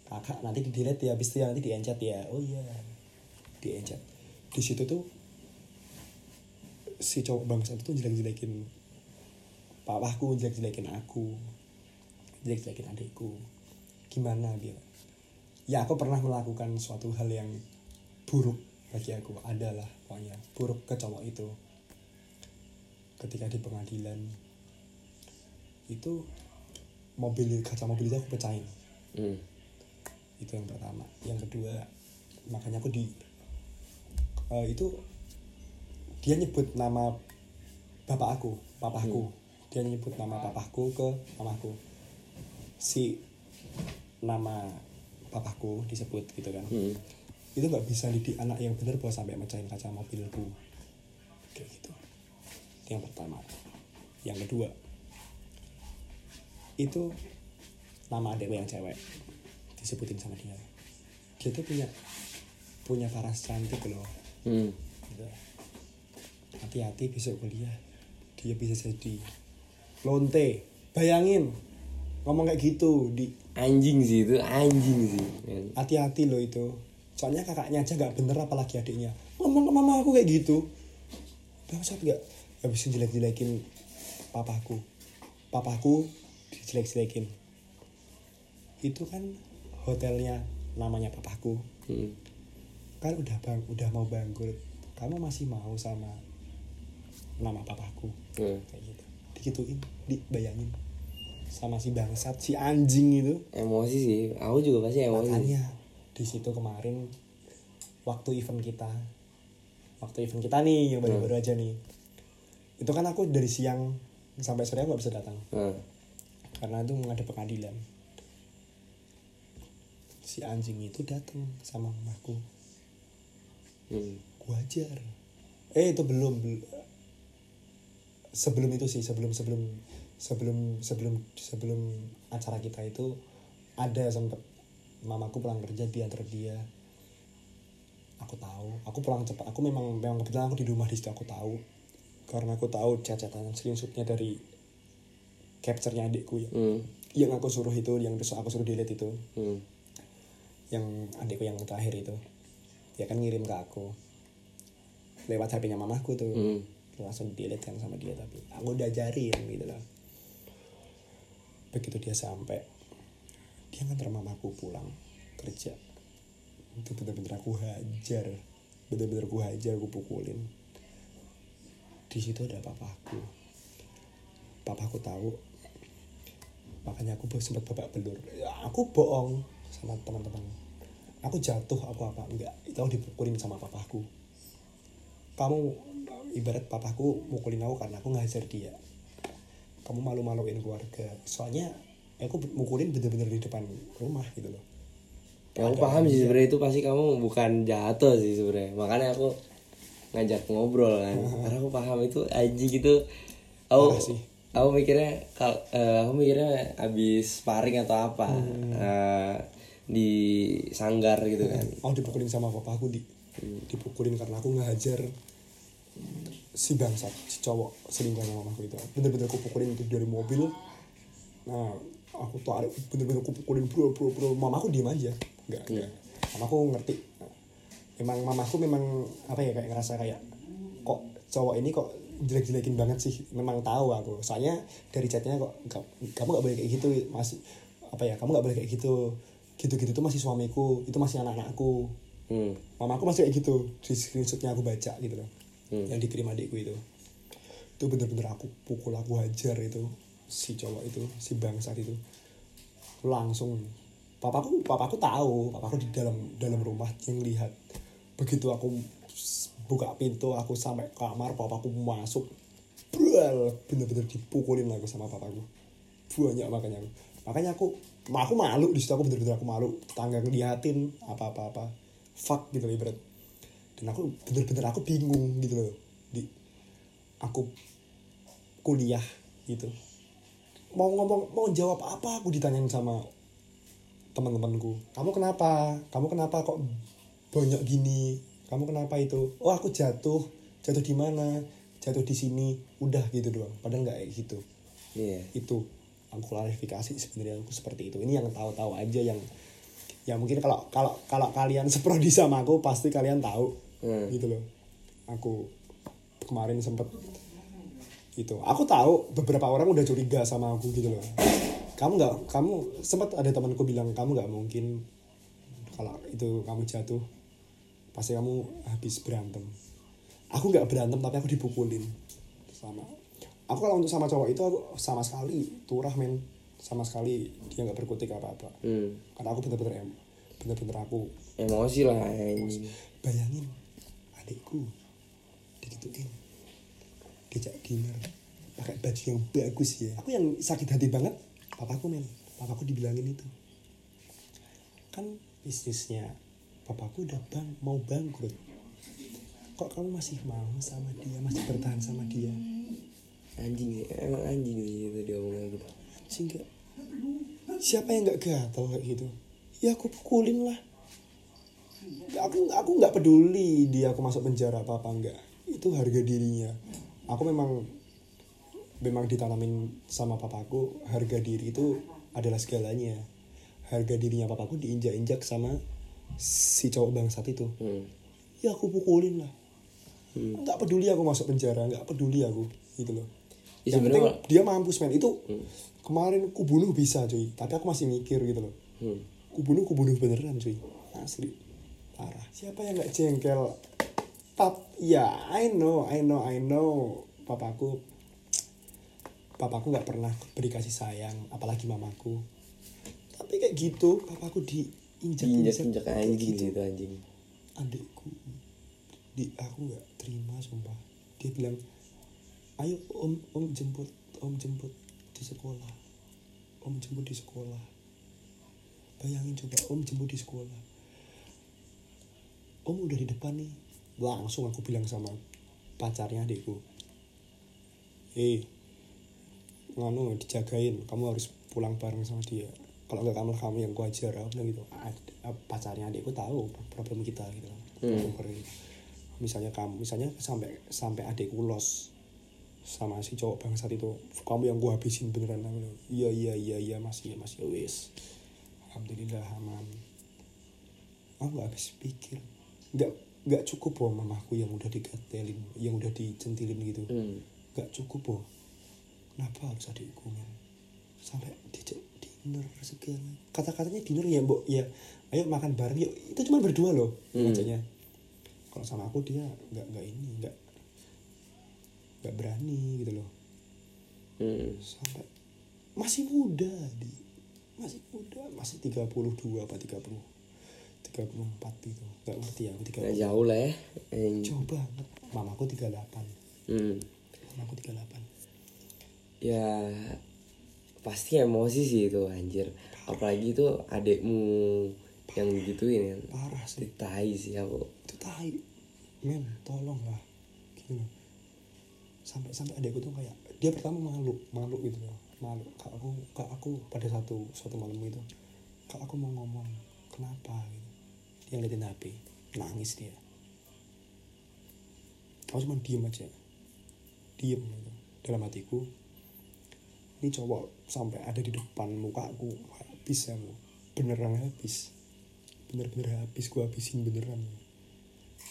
kakak nanti di delete ya, habis itu ya, nanti di encet ya. Oh iya. Di encet. Di situ tuh si cowok bangsa itu jelek-jelekin papaku, jelek-jelekin aku. Jelek-jelekin adikku. Gimana dia? Ya aku pernah melakukan suatu hal yang buruk bagi aku. Adalah pokoknya buruk ke cowok itu. Ketika di pengadilan itu mobil kaca mobil itu aku pecahin. Hmm. itu yang pertama. Yang kedua makanya aku di eh, itu dia nyebut nama bapak aku papaku. Dia nyebut nama papaku ke mamaku. Si nama papaku disebut gitu kan. Hmm. itu nggak bisa didik anak yang bener bahwa sampai mecahin kaca mobilku kayak gitu. Itu yang pertama. Yang kedua itu nama adekku yang cewek. Disebutin sama dia. Dia tuh punya punya paras cantik loh. Hmm. gitu. hati-hati besok kuliah dia bisa jadi lonte. Bayangin ngomong kayak gitu di Anjing sih itu anjing sih. hati-hati loh itu. Soalnya kakaknya aja nggak bener apalagi adiknya. Ngomong ke mama aku kayak gitu. Bangsat nggak? Habis jelek-jelekin papaku. Papaku dijelek-jelekin. Itu kan hotelnya namanya papaku. Hmm. kan udah bang udah mau bangkrut. Kamu masih mau sama nama papaku? Hmm. kayak gitu. Digituin dibayangin sama si bangsat si anjing itu Emosi sih. Aku juga pasti emosi. makanya di situ kemarin waktu event kita waktu event kita nih yang baru-baru aja nih itu kan aku dari siang sampai sore nggak bisa datang Hmm. karena itu ada pengadilan si anjing itu datang sama mamaku Hmm. gua ajar eh itu belum bel- sebelum itu sih sebelum sebelum sebelum sebelum sebelum acara kita itu ada sempet mamaku pulang kerja diantar dia. Aku tahu aku pulang cepat. Aku memang memang kebetulan aku di rumah di situ aku tahu. Karena aku tahu cacatan screenshotnya dari capture-nya adikku ya. Hmm. yang aku suruh itu yang terus aku suruh delete itu. Hmm. yang adikku yang terakhir itu. Dia kan ngirim ke aku. Lewat HP-nya mamaku tuh. Hmm. langsung delete kan sama dia tapi aku udah ajarin gitu loh begitu dia sampai dia ngantar mamaku pulang kerja. Itu bener-bener aku hajar bener-bener aku hajar aku pukulin. Di situ ada papaku. Papaku tahu makanya aku sempat babak belur. Ya, aku bohong sama teman-teman. Aku jatuh aku apa enggak. Itu aku dipukulin sama papaku. Kamu ibarat papaku mukulin aku karena aku ngajar dia kamu malu-maluin keluarga soalnya aku mukulin bener-bener di depan rumah gitu loh Ya, aku paham sih sebenarnya itu pasti kamu bukan jatuh sih sebenarnya. Makanya aku ngajak ngobrol kan. Karena aku paham itu anjing gitu. Aku Parah aku mikirnya kal eh, aku mikirnya abis sparring atau apa eh, di sanggar gitu kan. mau dipukulin sama papaku di dipukulin karena aku ngajar si bangsat si cowok selingkuhannya mamaku itu. Bener-bener aku pukulin itu dari mobil. Nah aku tarik bener-bener aku pukulin bro bro bro. Mamaku diem aja. Nggak nggak. Mamaku ngerti. Memang mamaku memang apa ya kayak ngerasa kayak kok cowok ini kok jelek-jelekin banget sih? Memang tahu aku. Soalnya dari chatnya kok "Ka- kamu nggak boleh kayak gitu masih apa ya kamu nggak boleh kayak gitu. Gitu-gitu tuh masih suamiku itu masih anak-anakku. Hmm. mamaku masih kayak gitu di screenshotnya aku baca gitu loh Hmm. yang dikirim adikku itu. Itu bener-bener aku pukul aku hajar itu si cowok itu si bangsat itu. Langsung papaku papaku tahu papaku di dalam dalam rumah yang lihat. Begitu aku buka pintu aku sampai kamar papaku masuk. Bral, bener-bener dipukulin aku sama papaku. Banyak makanya aku. Makanya aku aku malu di situ aku bener-bener aku malu. Tangga ngeliatin apa-apa apa fuck gitu ibarat dan aku bener-bener aku bingung gitu loh. Di aku kuliah gitu. Mau ngomong mau jawab apa aku ditanyain sama teman-temanku. Kamu kenapa? Kamu kenapa kok banyak gini? Kamu kenapa itu? Oh aku jatuh. Jatuh di mana? Jatuh di sini. Udah gitu doang. Padahal nggak kayak gitu. Iya. itu aku klarifikasi sebenarnya aku seperti itu. Ini yang tahu-tahu aja yang ya mungkin kalau kalau kalau kalian seprodi sama aku pasti kalian tahu. Hmm. gitu loh. Aku kemarin sempet gitu. Aku tahu beberapa orang udah curiga sama aku gitu loh. Kamu nggak kamu sempat ada temanku bilang kamu nggak mungkin kalau itu kamu jatuh pasti kamu habis berantem. Aku nggak berantem tapi aku dipukulin sama aku kalau untuk sama cowok itu aku sama sekali turah men sama sekali dia nggak berkutik apa apa Hmm. karena aku bener-bener em bener-bener aku emosi lah anjing bayangin adikku digituin diajak dinner pakai baju yang bagus ya. Aku yang sakit hati banget papaku men. Papaku dibilangin itu. Kan bisnisnya papaku udah bang mau bangkrut. Kok kamu masih mau sama dia masih bertahan sama dia? Anjing emang anjing sih itu dia ngomong gitu. Sehingga siapa yang nggak gatal kayak gitu? Ya aku pukulin lah. Aku aku nggak peduli dia aku masuk penjara apa apa enggak itu harga dirinya. Aku memang memang ditanamin sama papaku harga diri itu adalah segalanya. Harga dirinya papaku diinjak-injak sama si cowok bangsat itu. Hmm. ya aku pukulin lah. Nggak peduli aku masuk penjara nggak peduli aku gitu loh. Ya, yang penting dia mampus men. Itu kemarin ku bunuh bisa cuy. Tapi aku masih mikir gitu loh. Hmm. ku bunuh ku bunuh beneran cuy. Asli. Parah. Siapa yang nggak jengkel? Pap ya I know I know I know. Papaku papaku nggak pernah beri kasih sayang apalagi mamaku. Tapi kayak gitu papaku diinjak injak injak anjing sih itu anjing. Adikku. Di aku nggak terima sumpah. Dia bilang ayo om om jemput om jemput di sekolah. Om jemput di sekolah. Bayangin coba om jemput di sekolah. Om udah di depan nih. Langsung aku bilang sama pacarnya adikku. Eh nganu dijagain. Kamu harus pulang bareng sama dia. Kalau nggak kamu kamu yang kuajar aku bilang gitu. Ad- pacarnya adikku tahu problem kita gitu. Hmm. Misalnya kamu misalnya sampai sampai adikku los sama si cowok bangsat itu kamu yang gua habisin beneran. Aku iya iya iya iya masih ya masih wis. Alhamdulillah aman. Aku nggak habis pikir. Nggak nggak cukup loh mamaku yang udah digatelin yang udah dicentilin gitu. Hmm. nggak cukup loh. Kenapa harus adikku men sampai dijak dinner segala. Kata-katanya dinner ya mbok. Ya ayo makan bareng yuk. Itu cuma berdua loh Hmm. kalau sama aku dia nggak nggak ini nggak nggak berani gitu loh. Hmm. sampai masih muda di. Masih muda masih 32 apa 30 34 gitu. Nggak ngerti ya aku 30 Nggak jauh lah ya. Anjing. jauh banget. Mamaku 38 hmm. mamaku 38 ya pasti emosi sih itu anjir. Apalagi itu adekmu yang gituin ya. Parah sih. Tai sih aku. Itu tai. Men tolong lah gitu loh sampai sampai adekku tuh kayak dia pertama malu malu gitu loh. Malu. Kak aku kak aku pada satu suatu malam itu kak aku mau ngomong kenapa? gitu. Dia ngeliatin HP nangis dia. Aku cuma diem aja. Diem gitu. dalam hatiku ini cowok sampai ada di depan muka aku habis aku beneran habis. Bener-bener habis gua habisin beneran.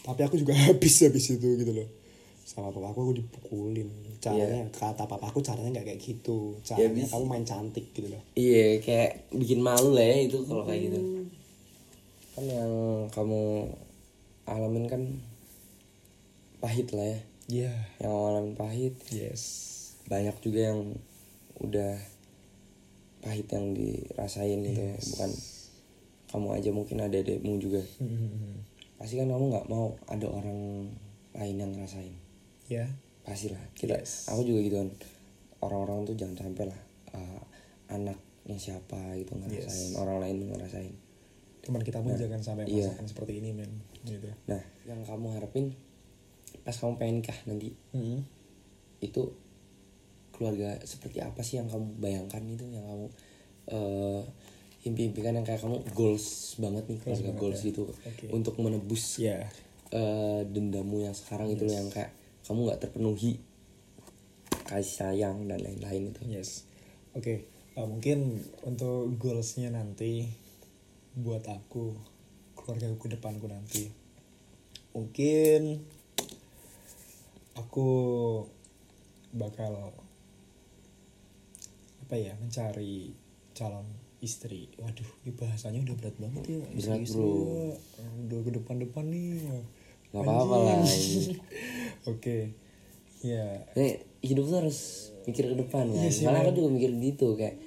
Tapi aku juga habis habis itu gitu loh sama papaku aku dipukulin. Caranya kata papaku caranya nggak kayak gitu. Caranya bis- kamu main cantik gitu loh. Iya kayak bikin malu lah ya itu kalau kayak gitu. Kan yang kamu alamin kan pahit lah ya. Iya. Yang ngalamin pahit. Yes. Banyak juga yang udah pahit yang dirasain gitu. Ya bukan kamu aja mungkin ada adekmu juga. Pasti kan kamu nggak mau ada orang lain yang ngerasain ya. Pasti lah. Kita aku juga gitu kan. Orang-orang tuh jangan sampai lah uh, anaknya siapa gitu ngerasain orang lain ngerasain. Teman kita pun jangan sampai iya. merasakan seperti ini men. Gitu. Nah yang kamu harapin pas kamu pengen nikah nanti itu keluarga seperti apa sih yang kamu bayangkan itu yang kamu eh impi-impikan yang kayak kamu goals banget nih keluarga goals gitu Oke. untuk menebus ya. eh, dendamu yang sekarang itu loh yang kayak kamu nggak terpenuhi kasih sayang dan lain-lain itu. Yes. Oke Uh, mungkin untuk goalsnya nanti buat aku keluarga aku ke depanku nanti mungkin aku bakal apa ya mencari calon istri. Waduh ini bahasanya udah berat banget ya. Berat, Istri-istri bro. ya. udah ke depan-depan nih Gak apa-apa lah, oke ya Nih, hidup tuh harus mikir ke depan kan. Sih, Malah aku men. juga mikir gitu kayak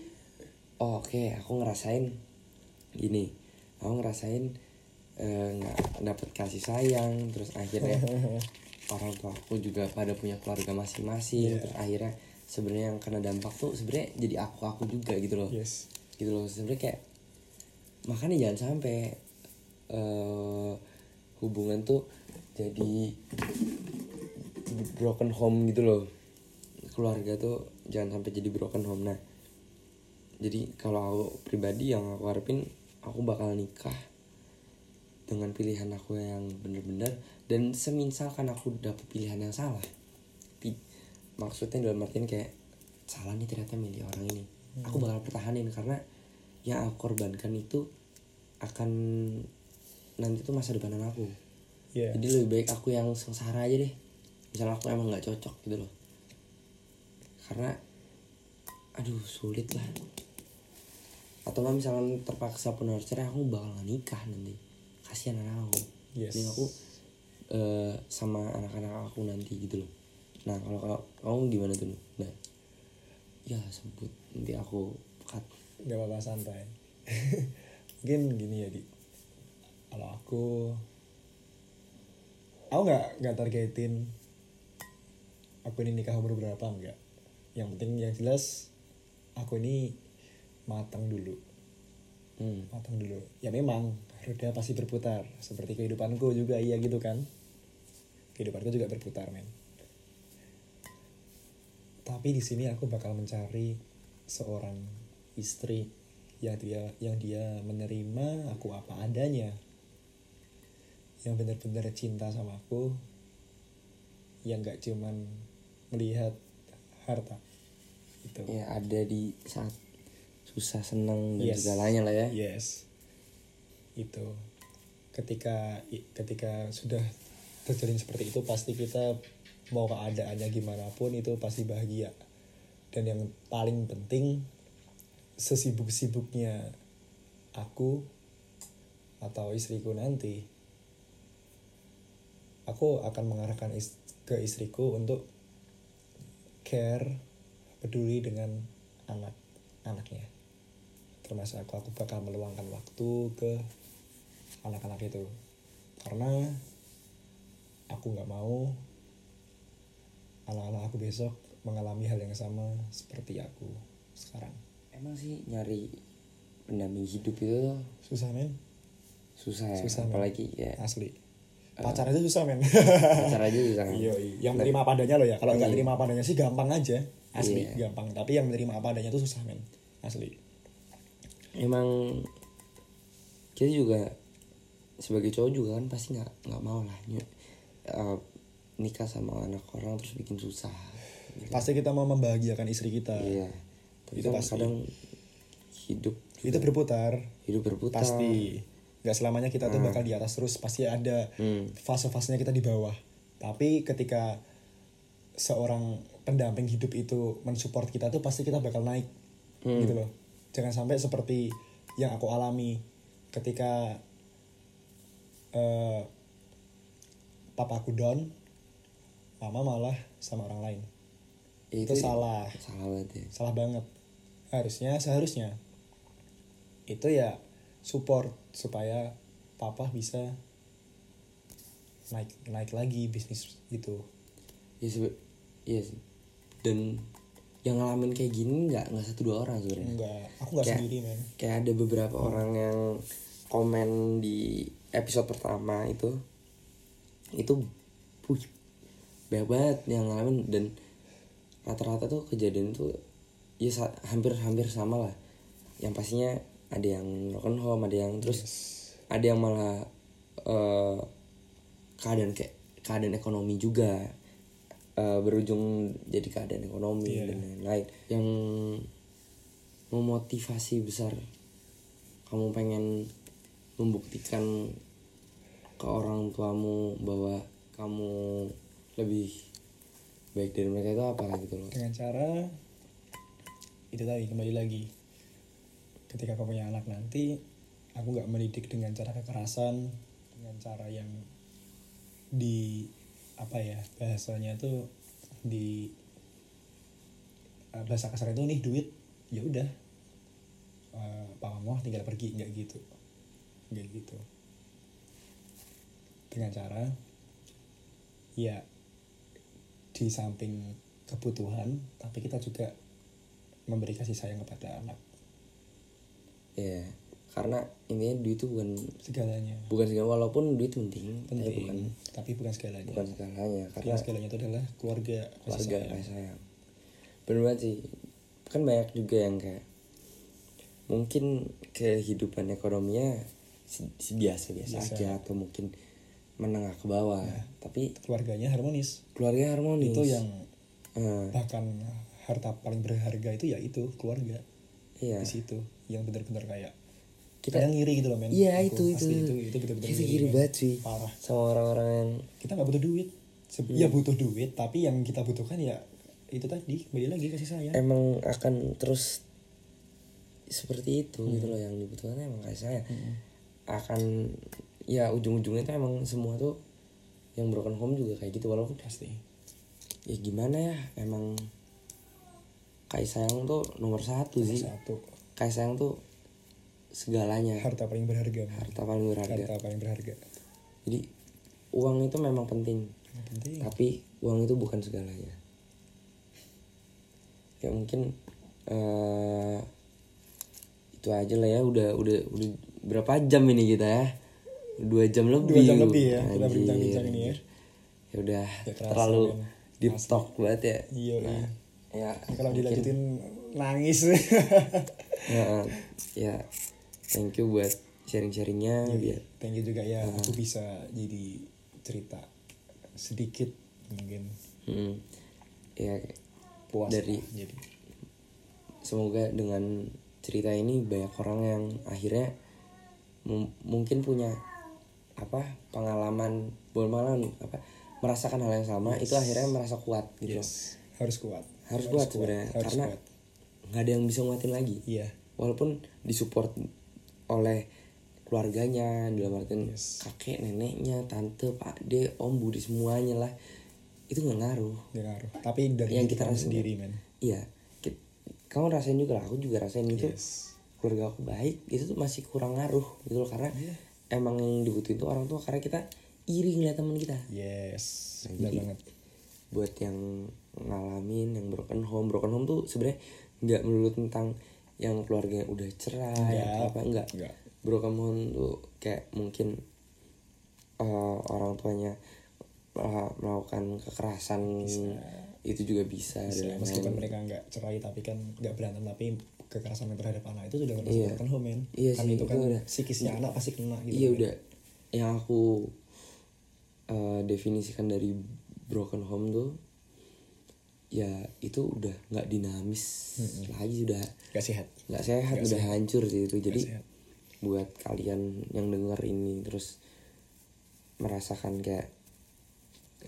oh, oke, aku ngerasain gini. aku ngerasain eh, nggak dapet kasih sayang terus akhirnya orang tua aku juga pada punya keluarga masing-masing Iya. terus akhirnya sebenarnya yang kena dampak tuh sebenarnya jadi aku aku juga gitu loh yes gitu loh sebenarnya kayak makanya jangan sampai eh hubungan tuh jadi broken home gitu loh. Keluarga tuh jangan sampai jadi broken home. Nah jadi kalau aku pribadi yang aku harapin aku bakal nikah dengan pilihan aku yang bener-bener dan semisalkan aku dapet pilihan yang salah. Maksudnya dalam artian kayak salah nih ternyata milih orang ini. Aku bakal pertahanin karena yang aku korbankan itu akan nanti tuh masa depan aku Iya. jadi lebih baik aku yang sengsara aja deh. Misalnya aku emang nggak cocok gitu loh. Karena aduh sulit lah. Atau nggak misalnya terpaksa pun harus cerai aku bakal nggak nikah nanti. Kasihan anak aku. Yes. Mending aku eh, sama anak-anak aku nanti gitu loh. Nah kalau kalau kamu gimana tuh nah. Ya sebut. Nanti aku cut. Nggak apa-apa santai. Mungkin gini ya di. Kalau aku aku nggak nggak targetin aku ini nikah umur berapa enggak yang penting yang jelas aku ini matang dulu. Hmm. matang dulu. Ya memang roda pasti berputar. Seperti kehidupanku juga iya gitu kan. Kehidupanku juga berputar men. Tapi di sini aku bakal mencari seorang istri yang dia yang dia menerima aku apa adanya yang benar-benar cinta sama aku yang gak cuman melihat harta itu ya ada di saat susah senang dan Yes. segalanya lah ya Yes. Itu. Ketika ketika sudah terjalin seperti itu pasti kita mau keadaannya gimana pun itu pasti bahagia. Dan yang paling penting sesibuk-sibuknya aku atau istriku nanti aku akan mengarahkan is- ke istriku untuk care peduli dengan anak anaknya. Termasuk aku aku bakal meluangkan waktu ke anak-anak itu. Karena aku nggak mau anak-anak aku besok mengalami hal yang sama seperti aku sekarang. Emang sih nyari pendamping hidup itu susah men. Susah ya Susah, men. apalagi ya. Asli pacar aja susah men. Pacar aja susah kan iya iya. yang terima apa adanya loh ya. Kalau nggak Iya. terima apa adanya sih gampang aja. Asli Iya. gampang. Tapi yang menerima apa adanya tuh susah men. Asli. Emang kita juga sebagai cowok juga kan pasti nggak nggak mau lah ny- eh, nikah sama anak orang terus bikin susah. Pasti kita mau membahagiakan istri kita. Iya. Tapi Itu kan pasti. kadang hidup itu berputar. hidup berputar. Pasti nggak selamanya kita tuh bakal di atas terus pasti ada Hmm. fase-fasenya kita di bawah. Tapi ketika seorang pendamping hidup itu mensupport kita tuh pasti kita bakal naik Hmm. gitu loh. Jangan sampai seperti yang aku alami ketika eh papa aku down mama malah sama orang lain. Ya, itu salah. Salah banget ya. Salah banget. Harusnya seharusnya itu ya support supaya papa bisa naik naik lagi bisnis itu. Ya sebe- iya sih. dan yang ngalamin kayak gini nggak nggak satu dua orang sebenarnya. Enggak aku nggak sendiri men. kayak ada beberapa orang yang komen di episode pertama itu itu puh banyak banget yang ngalamin dan rata-rata tuh kejadian tuh ya sa- hampir-hampir sama lah. Yang pastinya ada yang broken home ada yang terus ada yang malah eh, keadaan kayak keadaan ekonomi juga eh, berujung jadi keadaan ekonomi Iya. dan lain-lain. Yang memotivasi besar kamu pengen membuktikan ke orang tuamu bahwa kamu lebih baik dari mereka itu apa gitu loh. Dengan cara itu tadi kembali lagi ketika kamu punya anak nanti aku nggak mendidik dengan cara kekerasan dengan cara yang di apa ya bahasanya tuh di eh, bahasa kasar itu nih duit ya udah. Eh, Pak Mamo tinggal pergi nggak gitu kayak gitu. Dengan cara ya di samping kebutuhan tapi kita juga memberi kasih sayang kepada anak ya karena intinya duit itu bukan segalanya. bukan segala walaupun duit penting, tapi penting bukan tapi bukan segalanya. bukan segalanya karena segalanya itu adalah keluarga keluarga kasih sayang bener banget sih. Kan banyak juga yang kayak mungkin kehidupan ekonominya biasa biasa Biasa. aja atau mungkin menengah ke bawah. Tapi keluarganya harmonis. keluarga harmonis. Itu yang Eh, bahkan harta paling berharga itu ya itu keluarga iya. di situ yang benar-benar kayak Kita- kita ngiri gitu loh men. Iya itu itu. itu itu benar-benar itu ngiri, banget sih parah. sama orang-orang yang kita nggak butuh duit. Se- ya butuh duit tapi yang kita butuhkan ya itu tadi kembali lagi kasih sayang. Emang akan terus seperti itu gitu loh yang dibutuhkan emang kasih sayang. Akan ya ujung-ujungnya itu emang semua tuh yang broken home juga kayak gitu walaupun pasti. Ya gimana ya emang kasih sayang tuh nomor satu sih. Satu. Kasih sayang tuh segalanya. Harta paling berharga. Harta paling berharga. Harta paling berharga. Jadi uang itu memang penting. Penting. Tapi uang itu bukan segalanya. Ya mungkin eh itu aja lah ya. Udah udah udah berapa jam ini kita ya? Dua jam lebih. Dua jam lebih ya, kita Anjir, berbincang-bincang ini ya. ya udah Ya terlalu men. deep talk banget ya. Iya, nah, iya. Ya kalau dilanjutin nangis. Ya, ya. Thank you buat sharing-sharingnya biar thank you juga ya. Aku bisa jadi cerita sedikit mungkin. Hmm, ya puas Dari- jadi. semoga dengan cerita ini banyak orang yang akhirnya mungkin punya apa pengalaman bukan pengalaman apa merasakan hal yang sama itu akhirnya merasa kuat gitu. Yes harus kuat harus kuat sebenarnya karena nggak ada yang bisa nguatin lagi. Iya. Walaupun disupport oleh keluarganya dalam artian Yes. kakek neneknya tante pak de om budi semuanya lah itu nggak ngaruh. Dia ngaruh. Tapi dari Yang kita rasain. sendiri men. Iya. Kamu rasain juga lah aku juga rasain gitu yes. Keluarga aku baik itu tuh masih kurang ngaruh gitu loh. Karena Iya. emang yang dibutuhin tuh orang tua karena kita iri ngeliat teman kita. Yes Nah, benar banget. buat yang ngalamin yang broken home broken home tuh sebenarnya nggak melulu tentang yang keluarganya udah cerai Nggak. atau apa enggak Nggak. broken home tuh kayak mungkin eh, orang tuanya eh, melakukan kekerasan itu juga bisa, Bisa, dan meskipun lain-lain. mereka nggak cerai tapi kan nggak berantem tapi kekerasan yang terhadap anak itu sudah termasuk Iya. broken home Iya kan sih, itu kan itu udah. psikisnya anak pasti kena gitu iya udah yang aku eh, definisikan dari broken home tuh ya itu udah nggak dinamis lagi udah nggak sehat. nggak sehat Nggak udah hancur sih itu. Jadi sehat. buat kalian yang denger ini terus merasakan kayak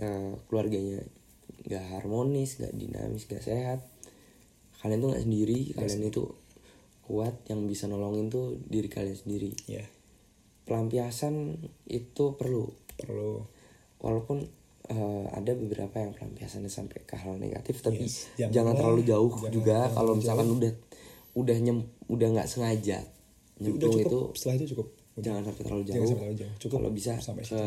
eh, keluarganya nggak harmonis nggak dinamis nggak sehat kalian tuh nggak sendiri kalian itu kuat yang bisa nolongin tuh diri kalian sendiri. Ya pelampiasan itu perlu. Perlu. Walaupun eh, ada beberapa yang pelampiasannya sampai ke hal negatif tapi Yes, jangan, jangan terlalu jauh Jangan juga. terlalu kalau jauh. misalkan udah udah nyem udah nggak sengaja udah nyemplung cukup itu setelah itu cukup. Udah. jangan sampai terlalu Jangan jauh. sampai terlalu jauh. Cukup kalau bisa sampai ke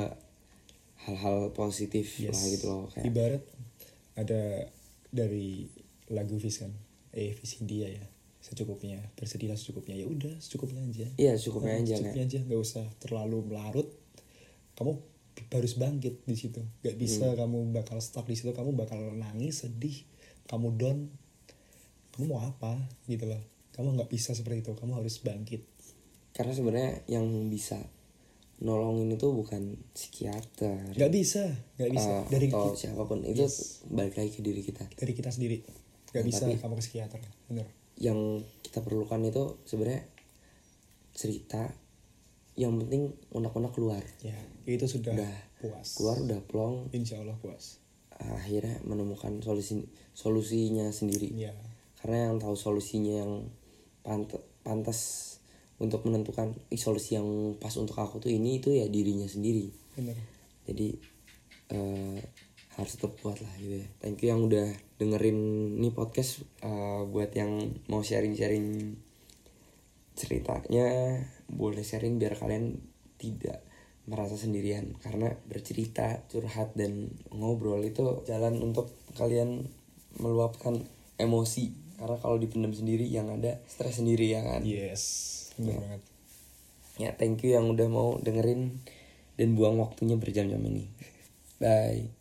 hal-hal positif Yes. lah gitu loh kayak ibarat ada dari lagu Fis kan? Eh Fis India ya secukupnya. Bersedihlah secukupnya. Ya udah secukupnya aja. Iya cukupnya Nah, aja secukupnya kayak aja. Nggak usah terlalu melarut. Kamu harus bangkit di situ. Nggak bisa Hmm. kamu bakal stuck di situ kamu bakal nangis sedih kamu down. Kamu mau apa? Gitu loh. Kamu nggak bisa seperti itu kamu harus bangkit. Karena sebenarnya yang bisa nolongin itu bukan psikiater. Nggak bisa nggak bisa. Eh, dari atau siapa pun. Itu balik lagi ke diri kita. Dari kita sendiri. Nggak Nah, bisa tapi- kamu ke psikiater bener. yang kita perlukan itu sebenarnya cerita yang penting unek-unek keluar. Ya itu sudah Udah. puas. keluar udah plong. Insya Allah puas. Akhirnya menemukan solusi solusinya sendiri. Ya karena yang tahu solusinya yang pant- pantas untuk menentukan "Ih, solusi yang pas untuk aku tuh ini itu ya dirinya sendiri. Bener jadi eh, harus tetap kuat lah gitu ya. Thank you yang udah dengerin nih podcast Eh, buat yang mau sharing-sharing ceritanya boleh sharing biar kalian tidak merasa sendirian. Karena bercerita curhat dan ngobrol itu jalan untuk kalian meluapkan emosi. Karena kalau dipendam sendiri yang ada stres sendiri ya kan? Yes Ya. banget. Ya thank you yang udah mau dengerin dan buang waktunya berjam-jam ini. Bye